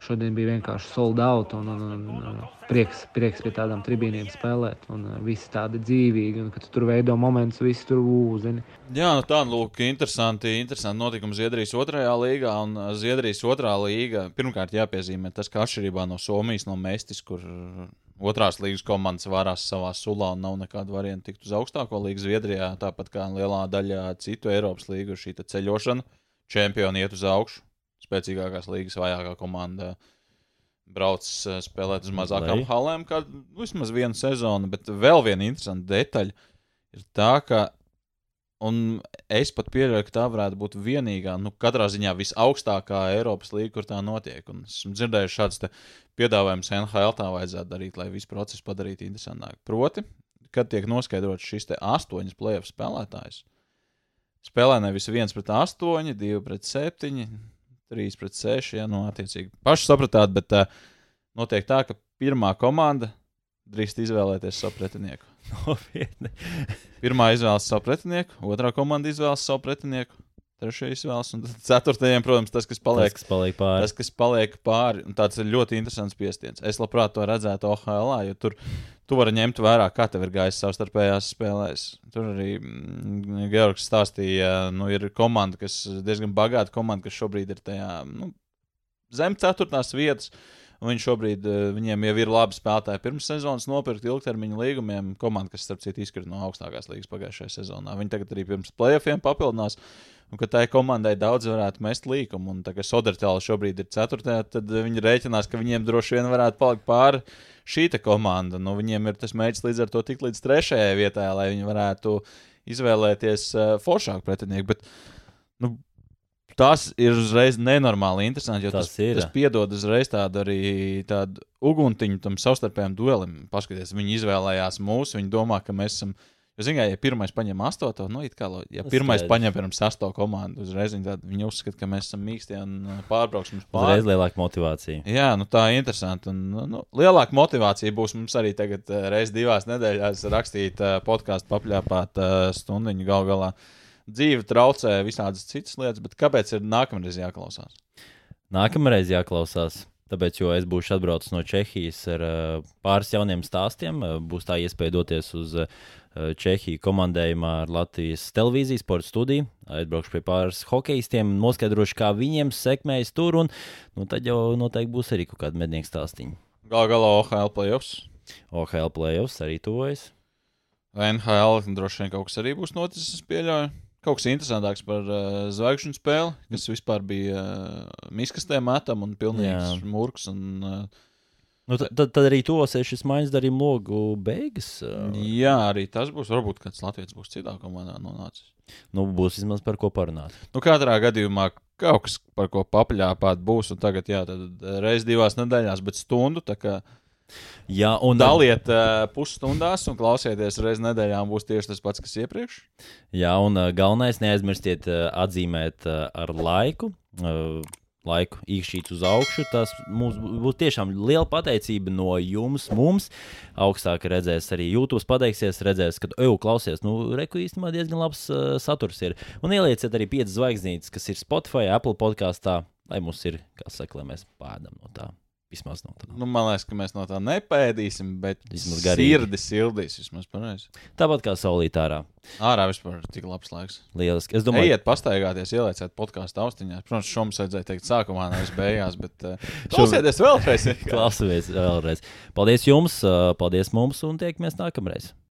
S4: Šodien bija vienkārši sold out un, un, un, prieks, prieks pie tādām tribīniem spēlēt. Un viss tādi dzīvīgi, un kad tu tur veido momentus, viss tur uzini.
S2: Jā, nu tā, lūk, interesanti, interesanti notikumi Zviedrijas otrajā līgā. Un Zviedrijas otrā līga, pirmkārt jāpiezīmē tas, ka atšķirībā no Somijas, no Mestis, kur otrās līgas komandas varās savā sulā un nav nekāda varianta tikt uz augstāko līgu Zviedrijā, tāpat kā lielā daļā citu Eiropas līgu, šī ceļošana, čempioni iet uz augšu spēcīgākās līgas vājākā komanda brauc eh, spēlēt uz mazākām halēm, kā vismaz vienu sezonu. Bet vēl viena interesanta detaļa ir tā, ka. Un es pat pieļauju, ka tā varētu būt vienīgā, nu, katrā ziņā visaugstākā Eiropas līnija, kur tā notiek. Un esmu dzirdējis šāds piedāvājums NHL, tā vajadzētu darīt, lai visu procesu padarītu interesantāku. Proti, kad tiek noskaidrots šis astoņas plēsoņu spēlētājs, spēlē nevis viens pret astoņi, divi pret septiņi, 3 pret 6. Ja, nu, attiecīgi, paši sapratāt, bet uh, notiek tā, ka pirmā komanda drīkst izvēlēties savu pretinieku.
S1: Nopietni.
S2: Pirmā izvēlas savu pretinieku, otrā komanda izvēlas savu pretinieku. Trešais izvēles, un ceturtajam, protams, tas, kas paliek,
S1: tas, kas paliek pāri.
S2: Tas, kas paliek pāri, un tāds ir ļoti interesants piestiens. Es labprāt to redzētu OHL, jo tur tu vari ņemt vērā, kā tev ir gājis savstarpējās spēlēs. Tur arī mm, Georgs stāstīja, nu, ir komanda, kas diezgan bagāta komanda, kas šobrīd ir tajā nu, zem ceturtās vietas. Viņi šobrīd, eh, viņiem jau ir labi spēlētāji pirms sezonas nopirkt ilgtermiņa līgumiem. Komanda, kas, starp citu, izkrita no augstākās līgas pagājušajā sezonā. Viņi tagad arī pirms playoffiem papildinās. Un ka tai komandai daudz varētu mest līkumu. Un tā kā Sodartēla šobrīd ir ceturtajā, tad viņi rēķinās, ka viņiem droši vien varētu palikt pāri šī komanda. Nu, viņiem ir tas mērķis līdz ar to tikt līdz trešajai vietai, lai viņi varētu izvēlēties uh, foršāku pretinieku. Bet, nu, tas ir uzreiz nenormāli interesanti, tas, tas, tas piedod uzreiz tādu arī tādu uguntiņu tam savstarpējam duelim. Paskaties, viņi izvēlējās mūsu, viņi domā, ka mēs esam Jo, zināmā, ja pirmais paņem astoto, nu, kā, ja pirmais Skaidrs. paņem pirms astoto komandu, uzreiz viņi, tād, viņi uzskata, ka mēs esam mīksti un uh, pārbrauksim
S1: pāri. Uzreiz lielāka motivācija.
S2: Jā, nu, tā ir interesanti. Un, nu, nu, lielāka motivācija būs mums arī tagad uh, reizes divās nedēļās rakstīt uh, podkāstu, papļāpāt stundiņu gal galā. Dzīve traucē visādas citas lietas, bet kāpēc ir nākamreiz jāklausās?
S1: Nākamreiz jāklausās. Tāpēc, jo es būšu atbraucis no Čehijas ar uh, pāris jauniem stāstiem, uh, būs tā iespēja doties uz Eh, Čehiju komandējumā ar Latvijas televīzijas sporta studiju. Aizbraukšu pie pāris hokeistiem, noskaidrošu, kā viņiem sekmējas tur, un nu, tad jau noteikti būs arī kaut kāda mednieka stāstīņa.
S2: Galu galā OHL playoffs.
S1: OHL playoffs arī tuvojas.
S2: NHL droši vien kaut kas arī būs noticis, es pieļauju. Kaut kas interesantāks par uh, zvaigžņu spēli, kas vispār bija uh, miskastē metam un pilnīgs. Un, uh,
S1: Nu, tad, tad, tad arī tosies šis maiņas darījuma logu beigas.
S2: Jā, arī tas būs. Varbūt kāds Latvijas būs citā komandā nonācis.
S1: Nu, būs vismaz par ko parunāt.
S2: Nu, katrā gadījumā kaut kas, par ko papļāpāt, būs. Un tagad, jā, tad reiz divās nedēļās, bet stundu.
S1: Jā, un
S2: Daliet uh, pusstundās un klausieties reizes nedēļā, būs tieši tas pats, kas iepriekš.
S1: Jā, un uh, galvenais neaizmirstiet uh, atzīmēt uh, ar laiku. Uh, Laiku īkšķīt uz augšu. Tas mums būs tiešām liela pateicība no jums. Mums augstāk redzēs, arī YouTube pateiksies, redzēs, ka, ej, klausies, nu, reku īstenībā diezgan labs uh, saturs ir. Un ielieciet arī piecas zvaigznītes, kas ir Spotify, Apple podkāstā, lai mums ir, kā saka, lai mēs pēdam no tā. Vismaz no tā.
S2: Nu, man liekas, ka mēs no tā nepēdīsim, bet
S1: Vismaz garīgi.
S2: sirdi sildīs. Vismaz pareizi.
S1: Tāpat kā saulīt ārā.
S2: Ārā vispār tik labs laiks.
S1: Lieliski. Es domāju,
S2: Ejiet, pastaigāties, ielieciet podkāstu austiņās. Protams, šo mums vajadzēja teikt sākumā, nevis beigās, bet uh, klausieties vēlreiz.
S1: Klausamies vēlreiz. Paldies jums, uh, paldies mums un tiekamies nākamreiz.